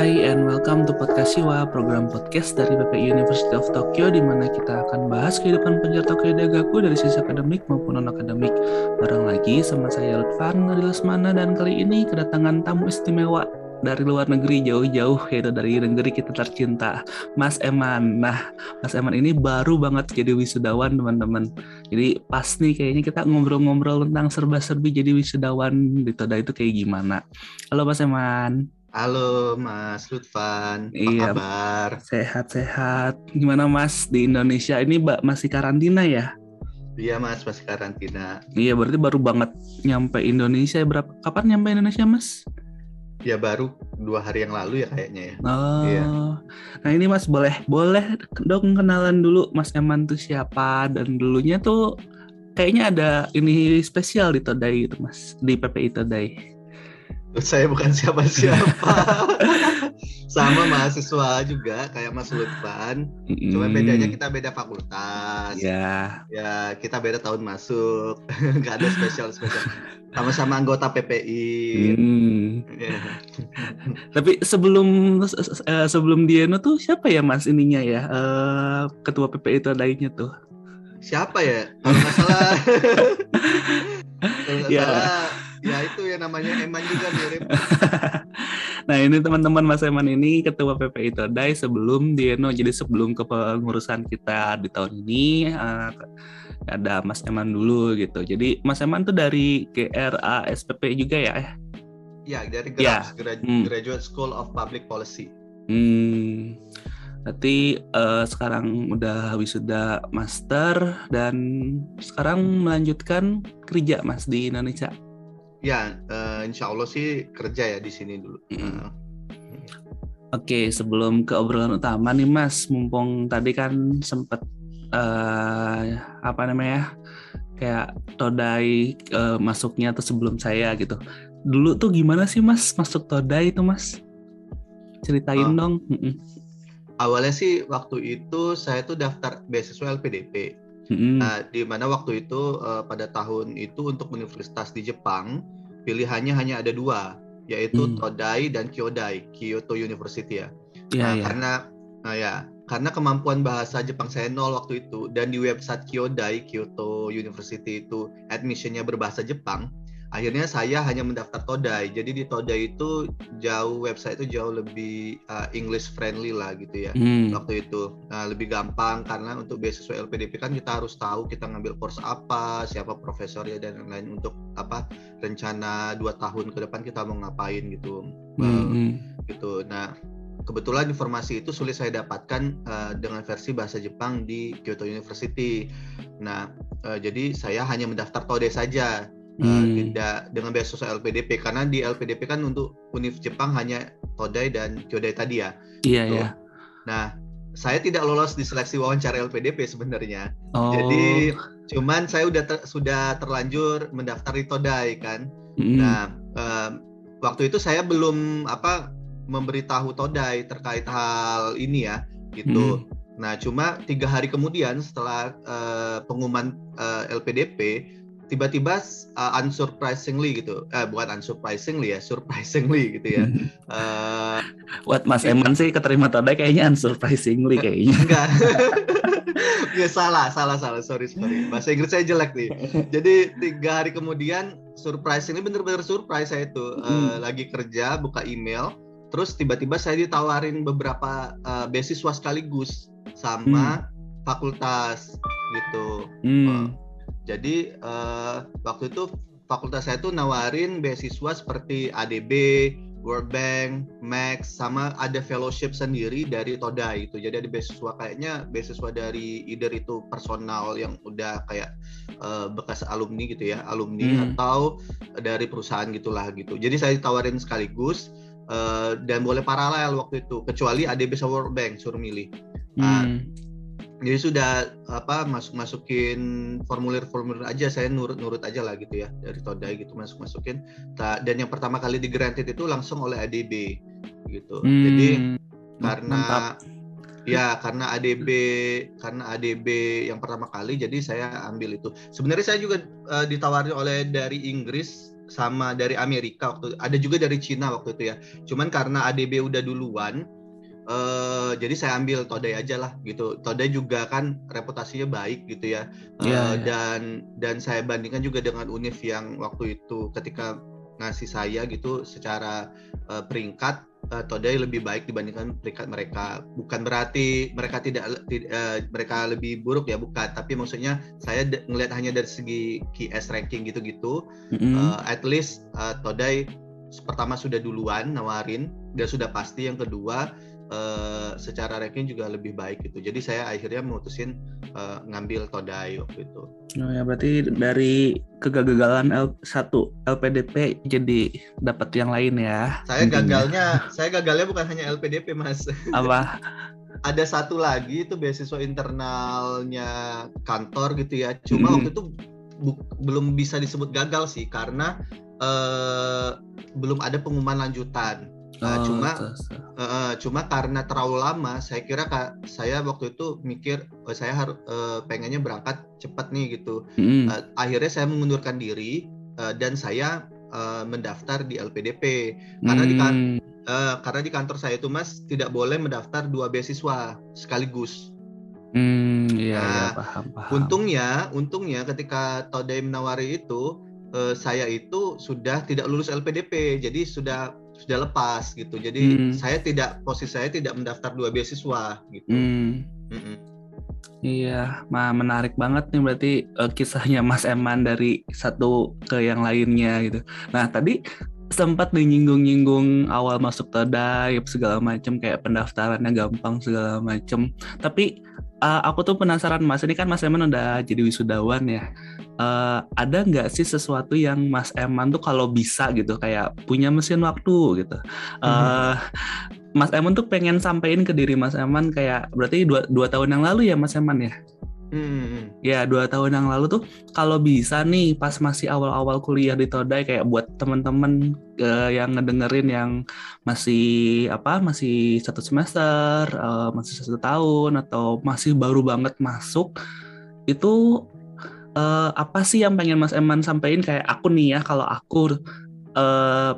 Hai and welcome to Podcast Siwa, program podcast dari PPI University of Tokyo di mana kita akan bahas kehidupan penjara Tokyo Dagaku dari sisi akademik maupun non-akademik. Bareng lagi sama saya Lutfan dari Lesmana dan kali ini kedatangan tamu istimewa dari luar negeri jauh-jauh yaitu dari negeri kita tercinta Mas Eman. Nah, Mas Eman ini baru banget jadi wisudawan teman-teman. Jadi pas nih kayaknya kita ngobrol-ngobrol tentang serba-serbi jadi wisudawan di Toda itu kayak gimana. Halo Mas Eman. Halo Mas Lutfan, apa iya, kabar? Sehat-sehat. Gimana Mas di Indonesia ini Mbak masih karantina ya? Iya Mas, masih karantina. Iya, berarti baru banget nyampe Indonesia. Berapa kapan nyampe Indonesia Mas? Ya baru dua hari yang lalu ya kayaknya ya. Oh, iya. nah ini Mas boleh boleh dong kenalan dulu Mas Eman tuh siapa dan dulunya tuh kayaknya ada ini spesial di Todai itu Mas di PPI Todai saya bukan siapa-siapa. Sama mahasiswa juga kayak Mas Lutfan. Mm. Cuma bedanya kita beda fakultas. Ya. Yeah. Ya, kita beda tahun masuk. Gak ada spesial-spesial. Sama-sama anggota PPI. Mm. Yeah. Tapi sebelum uh, sebelum Diano tuh siapa ya Mas ininya ya? Uh, ketua PPI itu lainnya tuh. Siapa ya? Kalau nggak salah. Kalau nggak yeah. salah ya itu ya namanya Eman juga mirip. nah ini teman-teman Mas Eman ini ketua PPI Todai sebelum Dieno jadi sebelum kepengurusan kita di tahun ini uh, ada Mas Eman dulu gitu. Jadi Mas Eman tuh dari GRA SPP juga ya? Ya dari GRAPS, ya. Hmm. Graduate School of Public Policy. Hmm. Berarti uh, sekarang udah wisuda master dan sekarang melanjutkan kerja mas di Indonesia. Ya, uh, insya Allah sih kerja ya di sini dulu. Uh. Oke, sebelum ke obrolan utama nih Mas, mumpung tadi kan sempet uh, apa namanya kayak Todai uh, masuknya tuh sebelum saya gitu. Dulu tuh gimana sih Mas masuk Todai itu Mas? Ceritain uh, dong. Awalnya sih waktu itu saya tuh daftar beasiswa LPDP. Mm-hmm. Nah, di mana waktu itu uh, pada tahun itu untuk universitas di Jepang pilihannya hanya ada dua, yaitu mm. Todai dan Kyodai, Kyoto University ya. Yeah, nah, yeah. karena nah ya, karena kemampuan bahasa Jepang saya nol waktu itu dan di website Kyodai, Kyoto University itu admissionnya berbahasa Jepang, akhirnya saya hanya mendaftar Todai jadi di Todai itu jauh website itu jauh lebih uh, English friendly lah gitu ya hmm. waktu itu nah, lebih gampang karena untuk beasiswa LPDP kan kita harus tahu kita ngambil course apa siapa profesornya dan lain-lain untuk apa rencana dua tahun ke depan kita mau ngapain gitu hmm. uh, gitu nah kebetulan informasi itu sulit saya dapatkan uh, dengan versi bahasa Jepang di Kyoto University. Nah, uh, jadi saya hanya mendaftar Todai saja hmm. tidak dengan beasiswa LPDP karena di LPDP kan untuk Univ Jepang hanya Todai dan Kyodai tadi ya. Iya iya. Nah saya tidak lolos di seleksi wawancara LPDP sebenarnya. Oh. Jadi cuman saya udah ter, sudah terlanjur mendaftar di Todai kan. Hmm. Nah um, waktu itu saya belum apa memberitahu Todai terkait hal ini ya gitu. Hmm. Nah cuma tiga hari kemudian setelah uh, pengumuman uh, LPDP tiba-tiba uh, unsurprisingly gitu, eh, bukan unsurprisingly ya, surprisingly gitu ya. uh, Buat Mas Eman sih keterima tanda kayaknya unsurprisingly kayaknya. Enggak. ya salah, salah, salah. Sorry, sorry. Bahasa Inggris saya jelek nih. Jadi tiga hari kemudian surprisingly bener-bener surprise saya itu uh, lagi kerja buka email, terus tiba-tiba saya ditawarin beberapa uh, beasiswa sekaligus sama hmm. fakultas gitu. Hmm. Uh, jadi uh, waktu itu fakultas saya tuh nawarin beasiswa seperti ADB, World Bank, Max, sama ada fellowship sendiri dari Todai itu. Jadi ada beasiswa kayaknya beasiswa dari either itu personal yang udah kayak uh, bekas alumni gitu ya, alumni hmm. atau dari perusahaan gitulah gitu. Jadi saya ditawarin sekaligus uh, dan boleh paralel waktu itu, kecuali ADB sama World Bank suruh milih. Nah, hmm jadi sudah apa masuk masukin formulir formulir aja saya nurut nurut aja lah gitu ya dari Todai gitu masuk masukin dan yang pertama kali di granted itu langsung oleh ADB gitu hmm, jadi karena mantap. ya karena ADB karena ADB yang pertama kali jadi saya ambil itu sebenarnya saya juga uh, ditawari oleh dari Inggris sama dari Amerika waktu ada juga dari Cina waktu itu ya. Cuman karena ADB udah duluan Uh, jadi saya ambil Todai aja lah gitu. Todai juga kan reputasinya baik gitu ya. Uh, yeah, yeah. Dan dan saya bandingkan juga dengan Univ yang waktu itu ketika ngasih saya gitu secara uh, peringkat uh, Todai lebih baik dibandingkan peringkat mereka. Bukan berarti mereka tidak uh, mereka lebih buruk ya, bukan. Tapi maksudnya saya ngelihat hanya dari segi QS ranking gitu-gitu. Mm -hmm. uh, at least uh, Todai pertama sudah duluan nawarin, dan sudah pasti. Yang kedua uh, secara ranking juga lebih baik gitu. Jadi saya akhirnya memutusin uh, ngambil Todai waktu itu. Oh ya berarti dari kegagalan L1 LPDP jadi dapat yang lain ya. Saya gagalnya, saya gagalnya bukan hanya LPDP Mas. Apa? Ada satu lagi itu beasiswa internalnya kantor gitu ya. Cuma hmm. waktu itu belum bisa disebut gagal sih karena uh, belum ada pengumuman lanjutan. Oh, cuma uh, cuma karena terlalu lama, saya kira kak saya waktu itu mikir oh, saya harus uh, pengennya berangkat cepat nih gitu. Mm. Uh, akhirnya saya mengundurkan diri uh, dan saya uh, mendaftar di LPDP karena mm. di kan uh, karena di kantor saya itu mas tidak boleh mendaftar dua beasiswa sekaligus. Hmm, iya, nah, iya paham, paham. Untungnya, untungnya ketika Todai menawari itu, uh, saya itu sudah tidak lulus LPDP, jadi sudah sudah lepas gitu. Jadi hmm. saya tidak posisi saya tidak mendaftar dua beasiswa gitu. Hmm. Mm Iya, mah menarik banget nih berarti uh, kisahnya Mas Eman dari satu ke yang lainnya gitu. Nah tadi sempat menyinggung-nyinggung awal masuk tadai segala macam kayak pendaftarannya gampang segala macam. Tapi uh, aku tuh penasaran Mas ini kan Mas Eman udah jadi wisudawan ya uh, ada nggak sih sesuatu yang Mas Eman tuh kalau bisa gitu kayak punya mesin waktu gitu? Uh, Mas Eman tuh pengen sampein ke diri Mas Eman kayak berarti dua, dua tahun yang lalu ya Mas Eman ya? Hmm. Ya dua tahun yang lalu tuh kalau bisa nih pas masih awal-awal kuliah di Todai kayak buat temen-temen uh, yang ngedengerin yang masih apa masih satu semester, uh, masih satu tahun atau masih baru banget masuk itu uh, apa sih yang pengen Mas Eman sampaikan? Kayak aku nih ya kalau aku uh,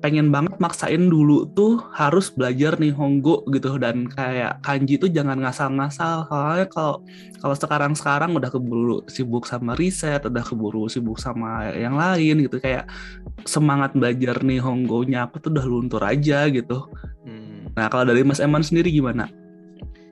pengen banget maksain dulu tuh harus belajar nih Honggo gitu. Dan kayak kanji tuh jangan ngasal-ngasal. Soalnya kalau kalau sekarang-sekarang udah keburu sibuk sama riset udah keburu sibuk sama yang lain gitu. Kayak semangat belajar nih Honggonya aku tuh udah luntur aja gitu. Hmm. nah kalau dari Mas Eman sendiri gimana?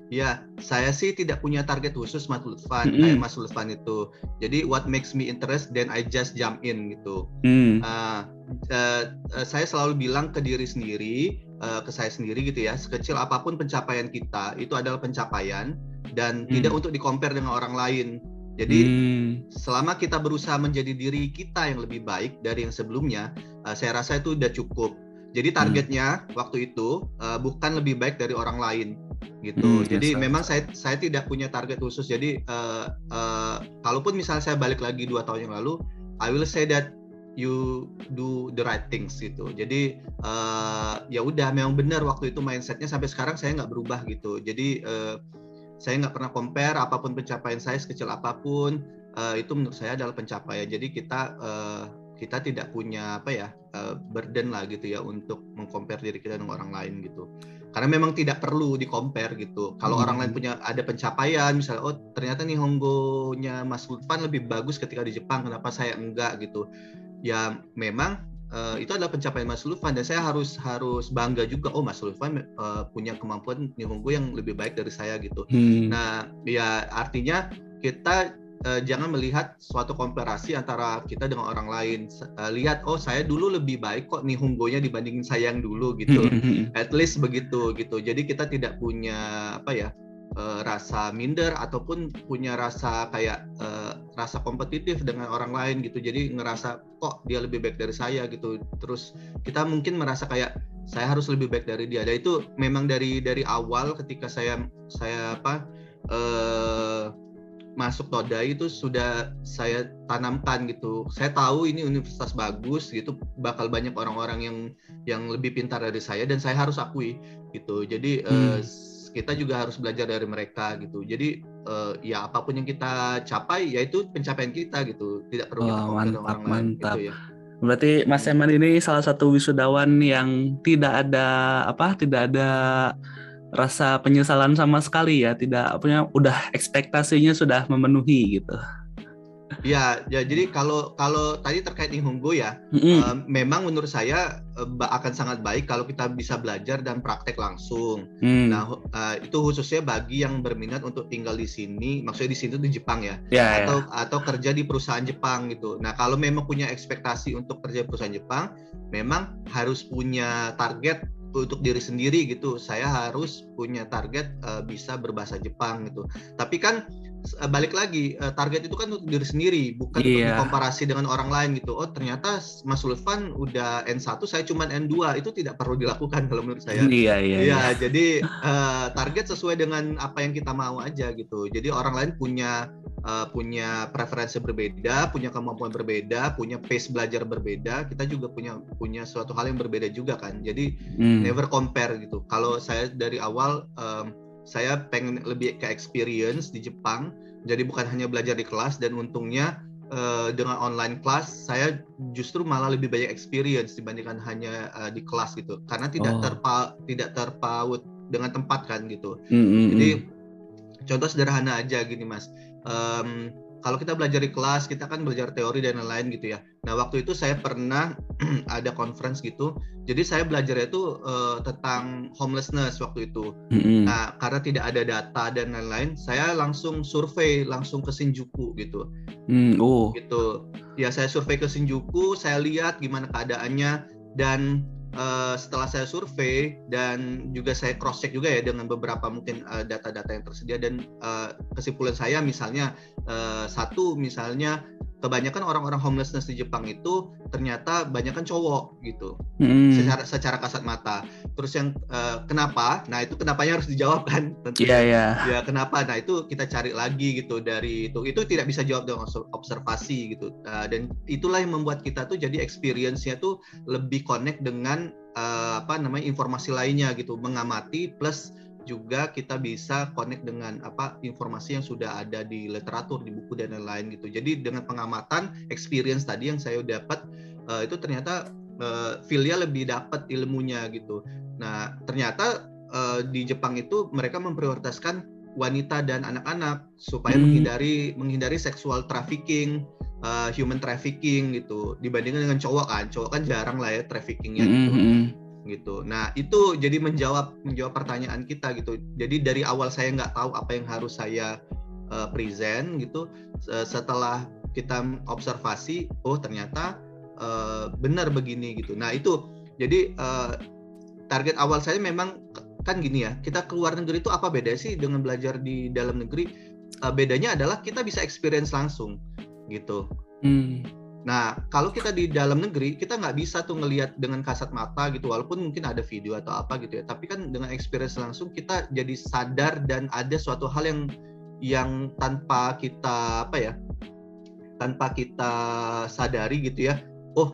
Ya, saya sih tidak punya target khusus Mas Lutfan, mm -hmm. kayak Mas Lutfan itu. Jadi what makes me interest, then I just jump in gitu. Mm. Uh, uh, uh, saya selalu bilang ke diri sendiri, uh, ke saya sendiri gitu ya, sekecil apa pun pencapaian kita itu adalah pencapaian dan mm. tidak untuk dikompar dengan orang lain. Jadi mm. selama kita berusaha menjadi diri kita yang lebih baik dari yang sebelumnya, uh, saya rasa itu udah cukup. Jadi hmm. targetnya hmm. waktu itu uh, bukan lebih baik dari orang lain gitu. Hmm, jadi yes, memang saya saya tidak punya target khusus. Jadi uh, uh, kalaupun misalnya saya balik lagi dua tahun yang lalu, I will say that you do the right things gitu. Jadi uh, ya udah memang benar waktu itu mindsetnya sampai sekarang saya nggak berubah gitu. Jadi uh, saya nggak pernah compare apa pun pencapaian saya sekecil apa pun uh, itu menurut saya adalah pencapaian. Jadi kita uh, kita tidak punya apa ya uh, burden lah gitu ya untuk mengcompare diri kita dengan orang lain gitu karena memang tidak perlu di compare gitu. Kalau hmm. orang lain punya ada pencapaian misalnya oh ternyata nih Honggo-nya Mas Lutfan lebih bagus ketika di Jepang kenapa saya enggak? gitu. Ya memang uh, itu adalah pencapaian Mas Lutfan. Dan saya harus harus bangga juga oh Mas Lutfan uh, punya kemampuan Nihongo yang lebih baik dari saya gitu. Hmm. nah ya artinya kita uh, jangan melihat suatu komparasi antara kita dengan orang lain. Uh, lihat, oh saya dulu lebih baik kok nih Hunggonya dibandingin saya yang dulu gitu. At least begitu gitu. Jadi kita tidak punya apa ya uh, rasa minder ataupun punya rasa kayak uh, rasa kompetitif dengan orang lain gitu. Jadi ngerasa kok dia lebih baik dari saya gitu. Terus kita mungkin merasa kayak saya harus lebih baik dari dia. Dan itu memang dari dari awal ketika saya saya apa uh, masuk Toda itu sudah saya tanamkan gitu. Saya tahu ini universitas bagus gitu, bakal banyak orang-orang yang yang lebih pintar dari saya dan saya harus akui gitu. Jadi hmm. uh, kita juga harus belajar dari mereka gitu. Jadi uh, ya apa pun yang kita capai yaitu pencapaian kita gitu. Tidak perlu oh, kita mantap, orang mantap. lain gitu ya. Berarti Mas Eman ini salah satu wisudawan yang tidak ada apa, tidak ada rasa penyesalan sama sekali ya, tidak punya udah ekspektasinya sudah memenuhi gitu. Ya, ya jadi kalau kalau tadi terkait Nihongo ya, mm-hmm. uh, memang menurut saya uh, akan sangat baik kalau kita bisa belajar dan praktek langsung. Mm. Nah, uh, itu khususnya bagi yang berminat untuk tinggal di sini, maksudnya di sini di Jepang ya, yeah, atau yeah. atau kerja di perusahaan Jepang gitu. Nah, kalau memang punya ekspektasi untuk kerja di perusahaan Jepang, memang harus punya target untuk diri sendiri gitu. Saya harus punya target uh, bisa berbahasa Jepang gitu. Tapi kan balik lagi uh, target itu kan untuk diri sendiri bukan yeah. untuk komparasi dengan orang lain gitu. Oh ternyata Mas Sulfan udah N1 saya cuma N2 itu tidak perlu dilakukan kalau menurut saya. Iya iya ya jadi uh, target sesuai dengan apa yang kita mau aja gitu. Jadi orang lain punya uh, punya preferensi berbeda punya kemampuan berbeda punya pace belajar berbeda. Kita juga punya punya suatu hal yang berbeda juga kan. Jadi mm. never compare gitu. Kalau saya dari awal um, saya pengen lebih ke experience di Jepang jadi bukan hanya belajar di kelas dan untungnya uh, dengan online kelas saya justru malah lebih banyak experience dibandingkan hanya uh, di kelas gitu karena tidak oh. terpa tidak terpaut dengan tempat kan gitu mm -hmm. jadi contoh sederhana aja gini mas um, kalau kita belajar di kelas kita kan belajar teori dan lain-lain gitu ya. Nah waktu itu saya pernah ada conference gitu. Jadi saya belajar itu uh, tentang homelessness waktu itu. Mm-hmm. nah karena tidak ada data dan lain-lain saya langsung survei langsung ke Shinjuku gitu. Mm, oh. Gitu. Ya saya survei ke Shinjuku saya lihat gimana keadaannya. Dan uh, setelah saya survei dan juga saya cross check juga ya dengan beberapa mungkin eh, data-data uh, yang tersedia dan uh, kesimpulan saya misalnya uh, satu misalnya kebanyakan orang-orang homelessness di Jepang itu ternyata banyak kan cowok gitu. Hmm. secara secara kasat mata. Terus yang uh, kenapa? Nah itu kenapanya harus dijawab kan tentu yeah, yeah. ya kenapa? Nah itu kita cari lagi gitu dari itu. Itu tidak bisa jawab dengan observasi gitu. Uh, dan itulah yang membuat kita tuh jadi experience-nya tuh lebih connect dengan uh, apa namanya informasi lainnya gitu. Mengamati plus juga kita bisa connect dengan apa informasi yang sudah ada di literatur di buku dan lain-lain gitu jadi dengan pengamatan experience tadi yang saya dapat uh, itu ternyata uh, feel-nya lebih dapat ilmunya gitu nah ternyata uh, di Jepang itu mereka memprioritaskan wanita dan anak-anak supaya hmm. menghindari menghindari seksual trafficking uh, human trafficking gitu dibandingkan dengan cowok kan cowok kan jarang lah ya traffickingnya hmm. gitu hmm, gitu. Nah itu jadi menjawab menjawab pertanyaan kita gitu. Jadi dari awal saya nggak tahu apa yang harus saya uh, present gitu. Setelah kita observasi, oh ternyata uh, benar begini gitu. Nah itu jadi uh, target awal saya memang kan gini ya. Kita keluar negeri itu apa beda sih dengan belajar di dalam negeri? Uh, bedanya adalah kita bisa experience langsung gitu. Hmm Nah, kalau kita di dalam negeri, kita nggak bisa tuh ngelihat dengan kasat mata gitu, walaupun mungkin ada video atau apa gitu ya. Tapi kan dengan experience langsung kita jadi sadar dan ada suatu hal yang yang tanpa kita apa ya, tanpa kita sadari gitu ya. Oh,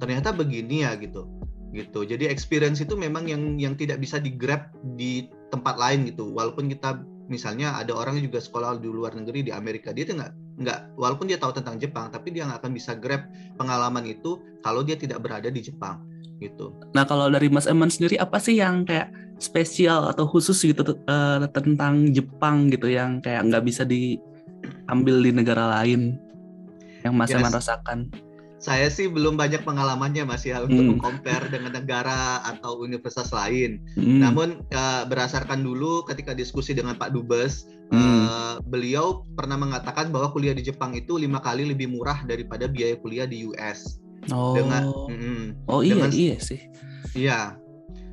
ternyata begini ya gitu, gitu. Jadi experience itu memang yang yang tidak bisa di grab di tempat lain gitu. Walaupun kita misalnya ada orang yang juga sekolah di luar negeri di Amerika, dia tuh nggak nggak walaupun dia tahu tentang Jepang tapi dia nggak akan bisa grab pengalaman itu kalau dia tidak berada di Jepang gitu. Nah kalau dari Mas Eman sendiri apa sih yang kayak spesial atau khusus gitu uh, tentang Jepang gitu yang kayak nggak bisa diambil di negara lain yang Mas yes. Eman rasakan? Saya sih belum banyak pengalamannya Mas ya untuk hmm. compare dengan negara atau universitas lain. Hmm. Namun uh, berdasarkan dulu ketika diskusi dengan Pak Dubes, hmm. uh, beliau pernah mengatakan bahwa kuliah di Jepang itu lima kali lebih murah daripada biaya kuliah di US. Oh. Dengan mm, Oh iya dengan, iya sih. Iya.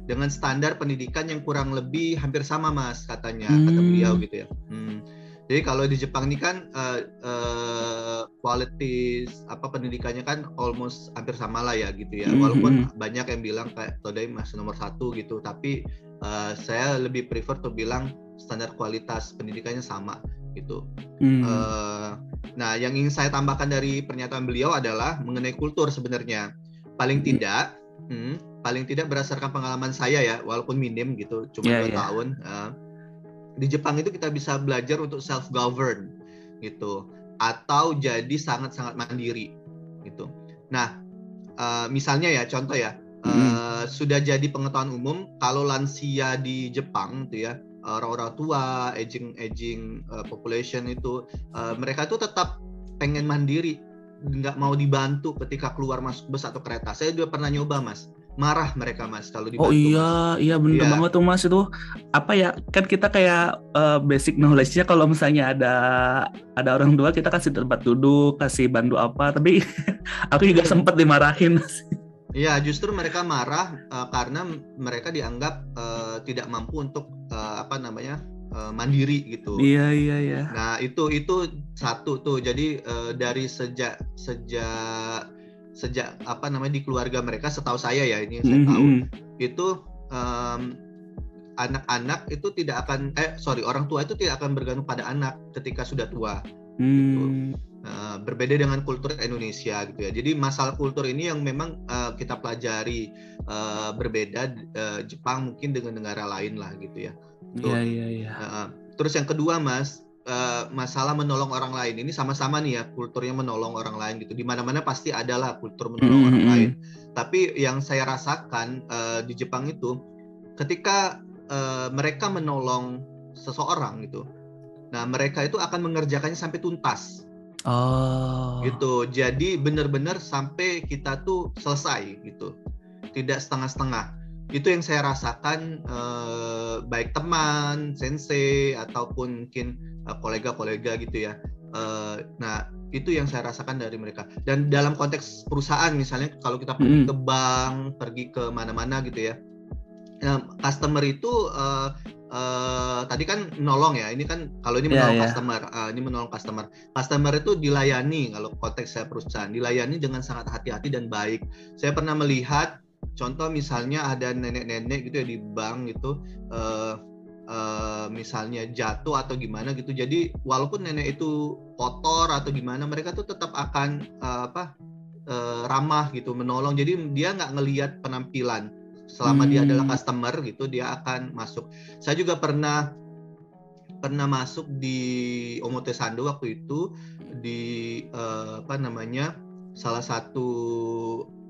Dengan standar pendidikan yang kurang lebih hampir sama Mas katanya hmm. kata beliau gitu ya. Hmm jadi kalau di Jepang ini kan uh, uh, quality apa pendidikannya kan almost hampir sama lah ya gitu ya. Mm -hmm. Walaupun banyak yang bilang kayak Todai masih nomor satu gitu, tapi uh, saya lebih prefer tuh bilang standar kualitas pendidikannya sama gitu. Mm. Uh, nah, yang ingin saya tambahkan dari pernyataan beliau adalah mengenai kultur sebenarnya. Paling mm. tidak, hmm, paling tidak berdasarkan pengalaman saya ya, walaupun minim gitu, cuma yeah, dua yeah. tahun. Uh, di Jepang itu kita bisa belajar untuk self govern gitu. Atau jadi sangat-sangat mandiri gitu. Nah, uh, misalnya ya contoh ya. Uh, sudah jadi pengetahuan umum kalau lansia di Jepang tuh ya orang-orang tua aging aging uh, population itu uh, mereka tuh tetap pengen mandiri nggak mau dibantu ketika keluar masuk bus atau kereta. Saya juga pernah nyoba mas marah mereka mas kalau dibantu Oh Mas. iya, iya bener Iya. banget tuh mas itu apa ya kan kita kayak eh, basic knowledge-nya kalau misalnya ada ada orang tua kita kasih tempat duduk, kasih bantu apa, tapi aku juga Hmm. sempet dimarahin. Iya, justru mereka marah uh, karena mereka dianggap uh, tidak mampu untuk uh, apa namanya uh, mandiri gitu. Iya iya iya. Nah itu itu satu tuh. Jadi uh, dari sejak sejak sejak apa namanya di keluarga mereka, setahu saya ya ini yang saya tahu Mhm. itu um, anak-anak itu tidak akan eh sorry orang tua itu tidak akan bergantung pada anak ketika sudah tua. Hmm. Uh, berbeda dengan kultur Indonesia gitu ya. Jadi masalah kultur ini yang memang uh, kita pelajari uh, berbeda uh, Jepang mungkin dengan negara lain lah gitu ya. Iya iya iya. Terus yang kedua Mas, uh, masalah menolong orang lain ini sama-sama nih ya kulturnya menolong orang lain gitu. Di mana-mana pasti adalah kultur menolong Mm, orang mm, lain. Tapi yang saya rasakan uh, di Jepang itu ketika uh, mereka menolong seseorang gitu. Nah, mereka itu akan mengerjakannya sampai tuntas Oh. gitu jadi benar-benar sampai kita tuh selesai gitu tidak setengah-setengah itu yang saya rasakan eh, baik teman sensei ataupun mungkin eh, kolega-kolega gitu ya Eh, nah itu yang saya rasakan dari mereka dan dalam konteks perusahaan misalnya kalau kita pergi Mm. ke bank pergi ke mana-mana gitu ya Nah, customer itu eh, eh, tadi kan menolong ya ini kan kalau ini Iya, menolong iya. customer eh, ini menolong customer customer itu dilayani kalau konteks saya perusahaan dilayani dengan sangat hati-hati dan baik. Saya pernah melihat contoh misalnya ada nenek-nenek gitu ya di bank gitu eh, eh, misalnya jatuh atau gimana gitu. Jadi walaupun nenek itu kotor atau gimana mereka tuh tetap akan eh, apa eh, ramah gitu menolong. Jadi dia nggak ngelihat penampilan selama dia Hmm. adalah customer gitu dia akan masuk. Saya juga pernah pernah masuk di Omotesando waktu itu di eh, apa namanya salah satu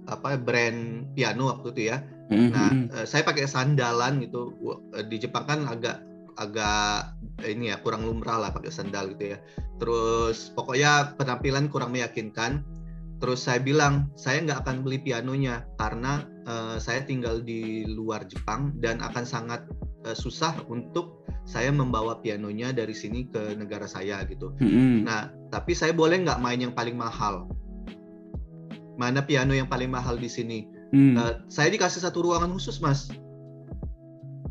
apa brand piano waktu itu ya. Mhm. Nah, eh, saya pakai sandalan gitu. Eh, Di Jepang kan agak agak eh, ini ya kurang lumrah lah pakai sandal gitu ya. Terus pokoknya penampilan kurang meyakinkan. Terus saya bilang saya nggak akan beli pianonya karena eh, saya tinggal di luar Jepang dan akan sangat eh, susah untuk saya membawa pianonya dari sini ke negara saya gitu. Mhm. Nah, tapi saya boleh nggak main yang paling mahal? Mana piano yang paling mahal di sini? Hmm. Nah, saya dikasih satu ruangan khusus, Mas.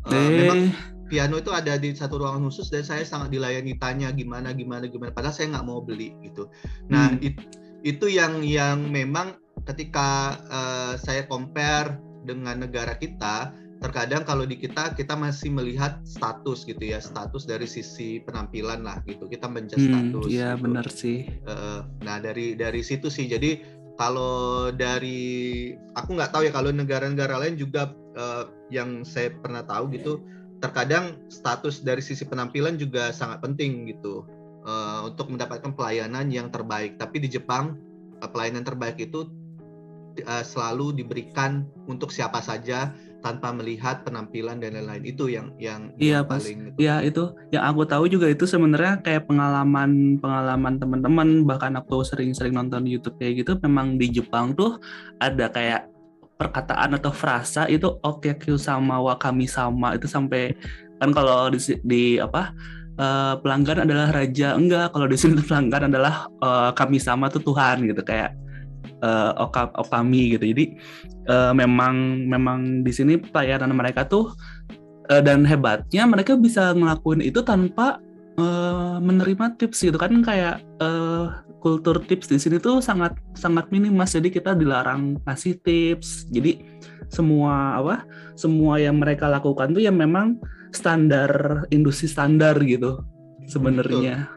Eh, Eh, memang piano itu ada di satu ruangan khusus dan saya sangat dilayani tanya gimana gimana gimana. Padahal saya nggak mau beli gitu. Nah, Hmm. it- itu yang yang memang ketika eh, saya compare dengan negara kita, terkadang kalau di kita kita masih melihat status gitu ya, status dari sisi penampilan lah gitu. Kita mencet hmm, status. Iya gitu. benar sih. Eh, nah dari dari situ sih jadi kalau dari aku nggak tahu ya kalau negara-negara lain juga eh, yang saya pernah tahu gitu terkadang status dari sisi penampilan juga sangat penting gitu eh, untuk mendapatkan pelayanan yang terbaik. Tapi di Jepang eh, pelayanan terbaik itu eh, selalu diberikan untuk siapa saja tanpa melihat penampilan dan lain-lain itu yang yang, Iya, yang Pas. paling gitu. Ya itu yang aku tahu juga itu sebenarnya kayak pengalaman pengalaman teman-teman bahkan aku sering-sering nonton YouTube kayak gitu memang di Jepang tuh ada kayak perkataan atau frasa itu okyakyu sama wakami sama itu sampai kan kalau di, di apa eh, pelanggan adalah raja enggak kalau di sini pelanggan adalah eh, kami sama tuh Tuhan gitu kayak eh, oka, okami gitu. Jadi eh, memang memang di sini pelayanan mereka tuh Eh, dan hebatnya mereka bisa ngelakuin itu tanpa eh, menerima tips gitu. Kan kayak eh, kultur tips di sini tuh sangat sangat minim jadi kita dilarang kasih tips. Jadi semua apa semua yang mereka lakukan tuh yang memang standar industri standar gitu sebenarnya.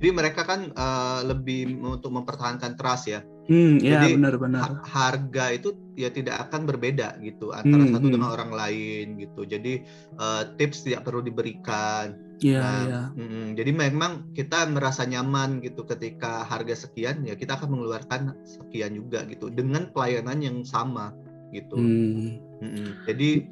Jadi mereka kan eh, lebih untuk mempertahankan trust ya. Hmm, ya Jadi benar-benar. ha- harga itu ya tidak akan berbeda gitu antara Hmm, satu hmm. dengan orang lain gitu. Jadi eh, tips tidak perlu diberikan. Iya, Nah, iya. mm, jadi memang kita merasa nyaman gitu ketika harga sekian ya kita akan mengeluarkan sekian juga gitu dengan pelayanan yang sama gitu. Hmm. Mm-mm. Jadi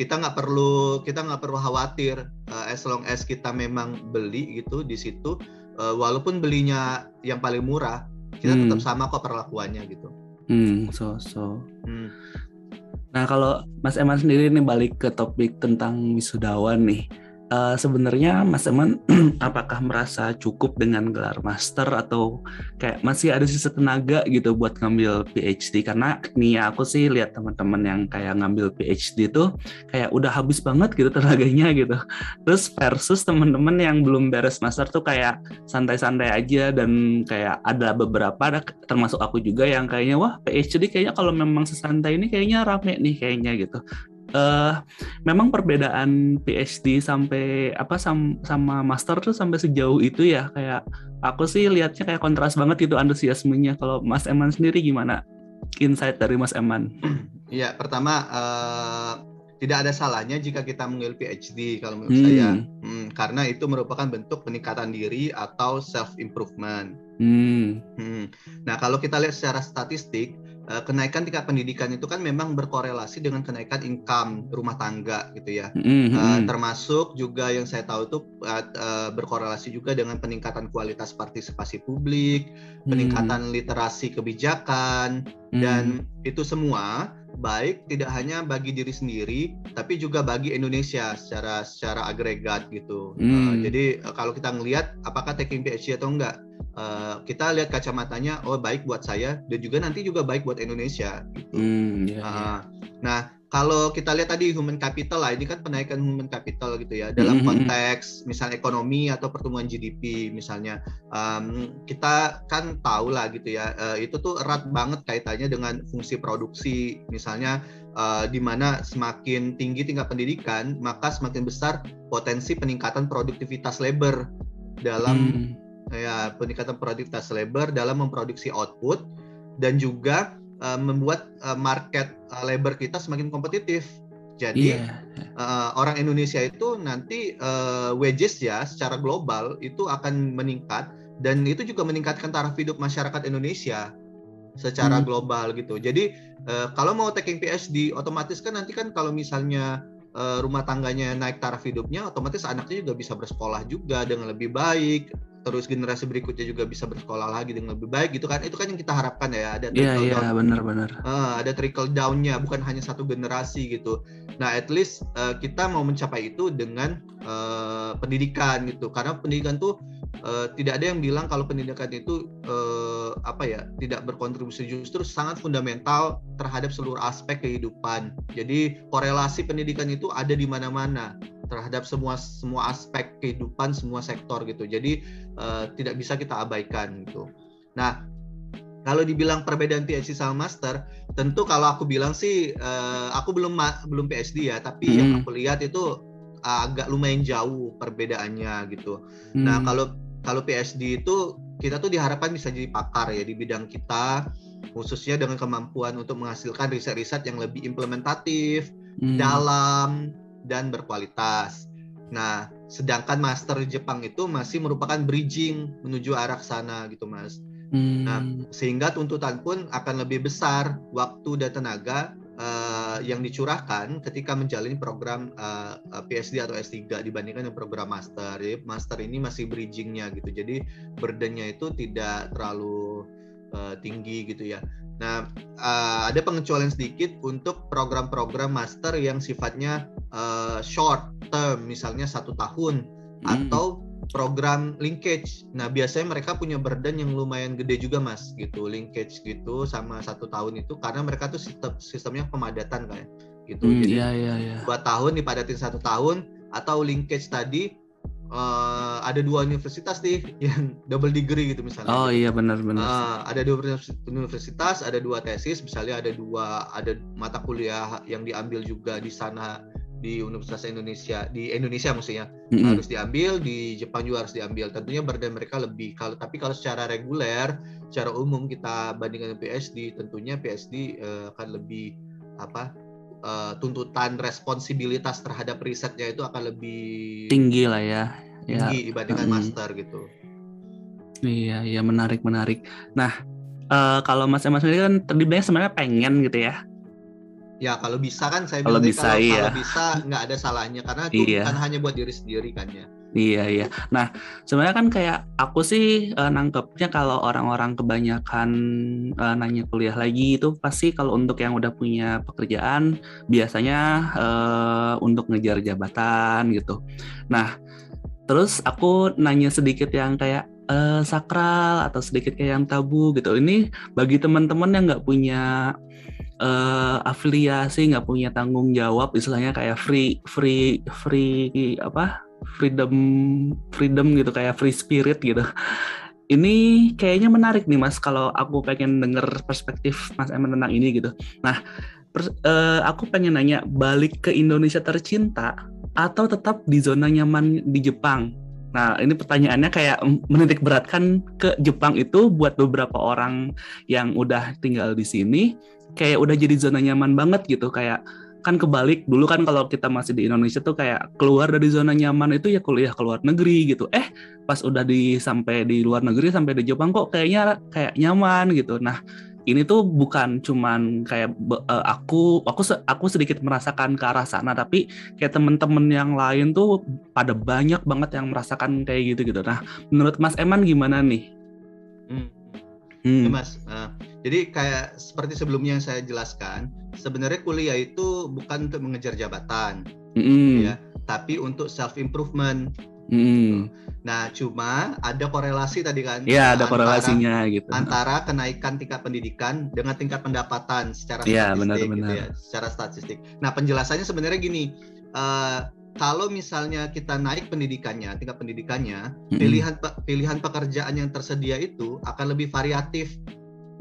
kita nggak perlu kita nggak perlu khawatir uh, as long as kita memang beli gitu di situ uh, walaupun belinya yang paling murah kita Hmm. tetap sama kok perlakuannya gitu. Hmm, so so. Hmm. Nah, kalau Mas Eman sendiri nih balik ke topik tentang wisudawan nih. Eh, sebenarnya Mas Eman apakah merasa cukup dengan gelar master atau kayak masih ada sisa tenaga gitu buat ngambil PhD karena nih ya, aku sih lihat teman-teman yang kayak ngambil PhD tuh kayak udah habis banget gitu tenaganya gitu. Terus versus teman-teman yang belum beres master tuh kayak santai-santai aja dan kayak ada beberapa ada termasuk aku juga yang kayaknya wah PhD kayaknya kalau memang sesantai ini kayaknya rame nih kayaknya gitu. Eh memang perbedaan PhD sampai apa sam- sama master tuh sampai sejauh itu ya kayak aku sih lihatnya kayak kontras banget gitu antusiasmenya. Kalau Mas Eman sendiri gimana? Insight dari Mas Eman. Iya pertama uh, tidak ada salahnya jika kita mengambil PhD kalau menurut Hmm. saya Hmm, karena itu merupakan bentuk peningkatan diri atau self improvement. Hmm. Hmm. Nah, kalau kita lihat secara statistik, kenaikan tingkat pendidikan itu kan memang berkorelasi dengan kenaikan income rumah tangga gitu ya. Hmm, Eh, hmm. termasuk juga yang saya tahu itu eh, eh, berkorelasi juga dengan peningkatan kualitas partisipasi publik, peningkatan literasi kebijakan, Hmm. dan itu semua baik tidak hanya bagi diri sendiri tapi juga bagi Indonesia secara secara agregat gitu. Hmm. Eh, jadi eh, kalau kita ngelihat apakah taking PhD atau enggak, eh, kita lihat kacamatanya oh baik buat saya dan juga nanti juga baik buat Indonesia gitu. Hmm, ya, ya. Ah, nah, kalau kita lihat tadi human capital lah, ini kan penaikan human capital gitu ya, dalam Mhm. konteks misalnya ekonomi atau pertumbuhan GDP misalnya, Em, kita kan tahu lah gitu ya, eh, itu tuh erat banget kaitannya dengan fungsi produksi, misalnya eh, di mana semakin tinggi tingkat pendidikan, maka semakin besar potensi peningkatan produktivitas labor dalam Hmm. ya peningkatan produktivitas labor dalam memproduksi output dan juga uh, membuat uh, market uh, labor kita semakin kompetitif. Jadi Iya. uh, orang Indonesia itu nanti uh, wages ya secara global itu akan meningkat dan itu juga meningkatkan taraf hidup masyarakat Indonesia secara Hmm. global gitu. Jadi uh, kalau mau taking PhD otomatis kan nanti kan kalau misalnya uh, rumah tangganya naik taraf hidupnya otomatis anaknya juga bisa bersekolah juga dengan lebih baik terus generasi berikutnya juga bisa bersekolah lagi dengan lebih baik gitu kan itu kan yang kita harapkan ya ada Iya, trickle iya, down benar-benar. Ah, ada trickle down-nya bukan hanya satu generasi gitu. Nah, at least eh, kita mau mencapai itu dengan eh, pendidikan gitu. Karena pendidikan tuh eh, tidak ada yang bilang kalau pendidikan itu eh, apa ya, tidak berkontribusi justru sangat fundamental terhadap seluruh aspek kehidupan. Jadi, korelasi pendidikan itu ada di mana-mana terhadap semua semua aspek kehidupan semua sektor gitu. Jadi, eh, tidak bisa kita abaikan gitu. Nah, kalau dibilang perbedaan PhD sama master, tentu kalau aku bilang sih eh, aku belum belum PhD ya, tapi yang Hmm. aku lihat itu agak lumayan jauh perbedaannya gitu. Nah, Hmm. kalau kalau PhD itu kita tuh diharapkan bisa jadi pakar ya di bidang kita khususnya dengan kemampuan untuk menghasilkan riset-riset yang lebih implementatif, Hmm. dalam dan berkualitas. Nah, sedangkan master Jepang itu masih merupakan bridging menuju arah sana gitu, Mas. Hmm. Nah, sehingga tuntutan pun akan lebih besar waktu dan tenaga eh, yang dicurahkan ketika menjalani program eh, eh, PhD atau S3 dibandingkan dengan program master. Jadi master ini masih bridgingnya gitu. Jadi burdennya itu tidak terlalu eh, tinggi gitu ya. Nah, eh, ada pengecualian sedikit untuk program-program master yang sifatnya eh, short term, misalnya satu tahun Hmm. atau program linkage. Nah, biasanya mereka punya burden yang lumayan gede juga, Mas, gitu. Linkage gitu sama satu tahun itu karena mereka tuh sistem sistemnya pemadatan kayak gitu. Hmm, Jadi iya, iya, iya. dua tahun dipadatin satu tahun atau linkage tadi eh, ada dua universitas nih yang double degree gitu misalnya. Oh iya benar-benar. Ah, ada dua univers- universitas, ada dua tesis, misalnya ada dua ada mata kuliah yang diambil juga di sana di Universitas Indonesia di Indonesia maksudnya Mm-mm. harus diambil di Jepang juga harus diambil tentunya burden mereka lebih kalau tapi kalau secara reguler secara umum kita bandingkan dengan PhD tentunya PhD eh, akan lebih apa eh, tuntutan responsibilitas terhadap risetnya itu akan lebih tinggi lah ya. Ya, tinggi dibandingkan Mm. master gitu iya, iya menarik menarik. Nah, eh, kalau Mas Emas sendiri kan bilangnya sebenarnya pengen gitu ya. ya kalau bisa kan saya Kalau bisa, kalau, iya. kalau bisa nggak ada salahnya karena itu Iya. bukan hanya buat diri sendiri kan ya Iya iya. Nah sebenarnya kan kayak aku sih eh, nangkepnya kalau orang-orang kebanyakan eh, nanya kuliah lagi itu pasti kalau untuk yang udah punya pekerjaan biasanya eh, untuk ngejar jabatan gitu. Nah terus aku nanya sedikit yang kayak eh, sakral atau sedikit kayak yang tabu gitu. Ini bagi teman-teman yang nggak punya eh, afiliasi, nggak punya tanggung jawab, istilahnya kayak free free free apa freedom freedom gitu kayak free spirit gitu. Ini kayaknya menarik nih Mas kalau aku pengen denger perspektif Mas Eman tentang ini gitu. Nah, pers- eh, aku pengen nanya balik ke Indonesia tercinta atau tetap di zona nyaman di Jepang? Nah, ini pertanyaannya kayak menitik beratkan ke Jepang itu buat beberapa orang yang udah tinggal di sini kayak udah jadi zona nyaman banget gitu kayak kan kebalik. Dulu kan kalau kita masih di Indonesia tuh kayak keluar dari zona nyaman itu ya kuliah ke luar negeri gitu. Eh pas udah di sampai di luar negeri sampai di Jepang kok kayaknya kayak nyaman gitu. Nah ini tuh bukan cuman kayak eh, aku aku aku sedikit merasakan ke arah sana tapi kayak temen-temen yang lain tuh pada banyak banget yang merasakan kayak gitu gitu. Nah menurut Mas Eman gimana nih? Hmm. Hmm. Ya, Mas, Nah, jadi kayak seperti sebelumnya yang saya jelaskan, sebenarnya kuliah itu bukan untuk mengejar jabatan, Mm-mm. ya, tapi untuk self improvement. Mm-mm. Nah, cuma ada korelasi tadi kan? Iya ada antara- korelasinya gitu. Antara kenaikan tingkat pendidikan dengan tingkat pendapatan secara Iya, statistik, gitu benar-benar. ya, secara statistik. Nah, penjelasannya sebenarnya gini. eh, kalau misalnya kita naik pendidikannya, tingkat pendidikannya, Mm-mm. pilihan pe- pilihan pekerjaan yang tersedia itu akan lebih variatif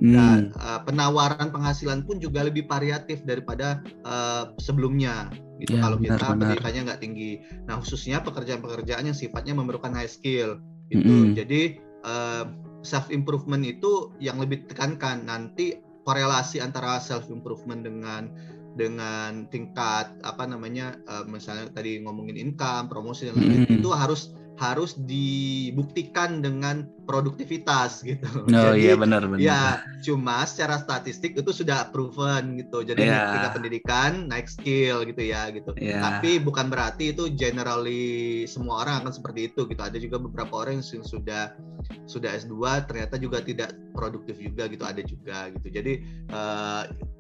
Hmm. dan uh, penawaran penghasilan pun juga lebih variatif daripada uh, sebelumnya gitu Ya, kalau benar, kita benar. pendidikannya nggak tinggi nah khususnya pekerjaan-pekerjaan yang sifatnya memerlukan high skill gitu Mm-mm. jadi uh, self improvement itu yang lebih ditekankan nanti korelasi antara self improvement dengan dengan tingkat apa namanya uh, misalnya tadi ngomongin income promosi dan lain-lain Mm-mm. itu harus harus dibuktikan dengan produktivitas gitu Oh Jadi, iya benar benar. Ya, cuma secara statistik itu sudah proven gitu. Jadi Iya. tingkat pendidikan naik skill gitu ya gitu. Iya. Tapi bukan berarti itu generally semua orang akan seperti itu gitu. Ada juga beberapa orang yang sudah sudah S2 ternyata juga tidak produktif juga gitu. Ada juga gitu. Jadi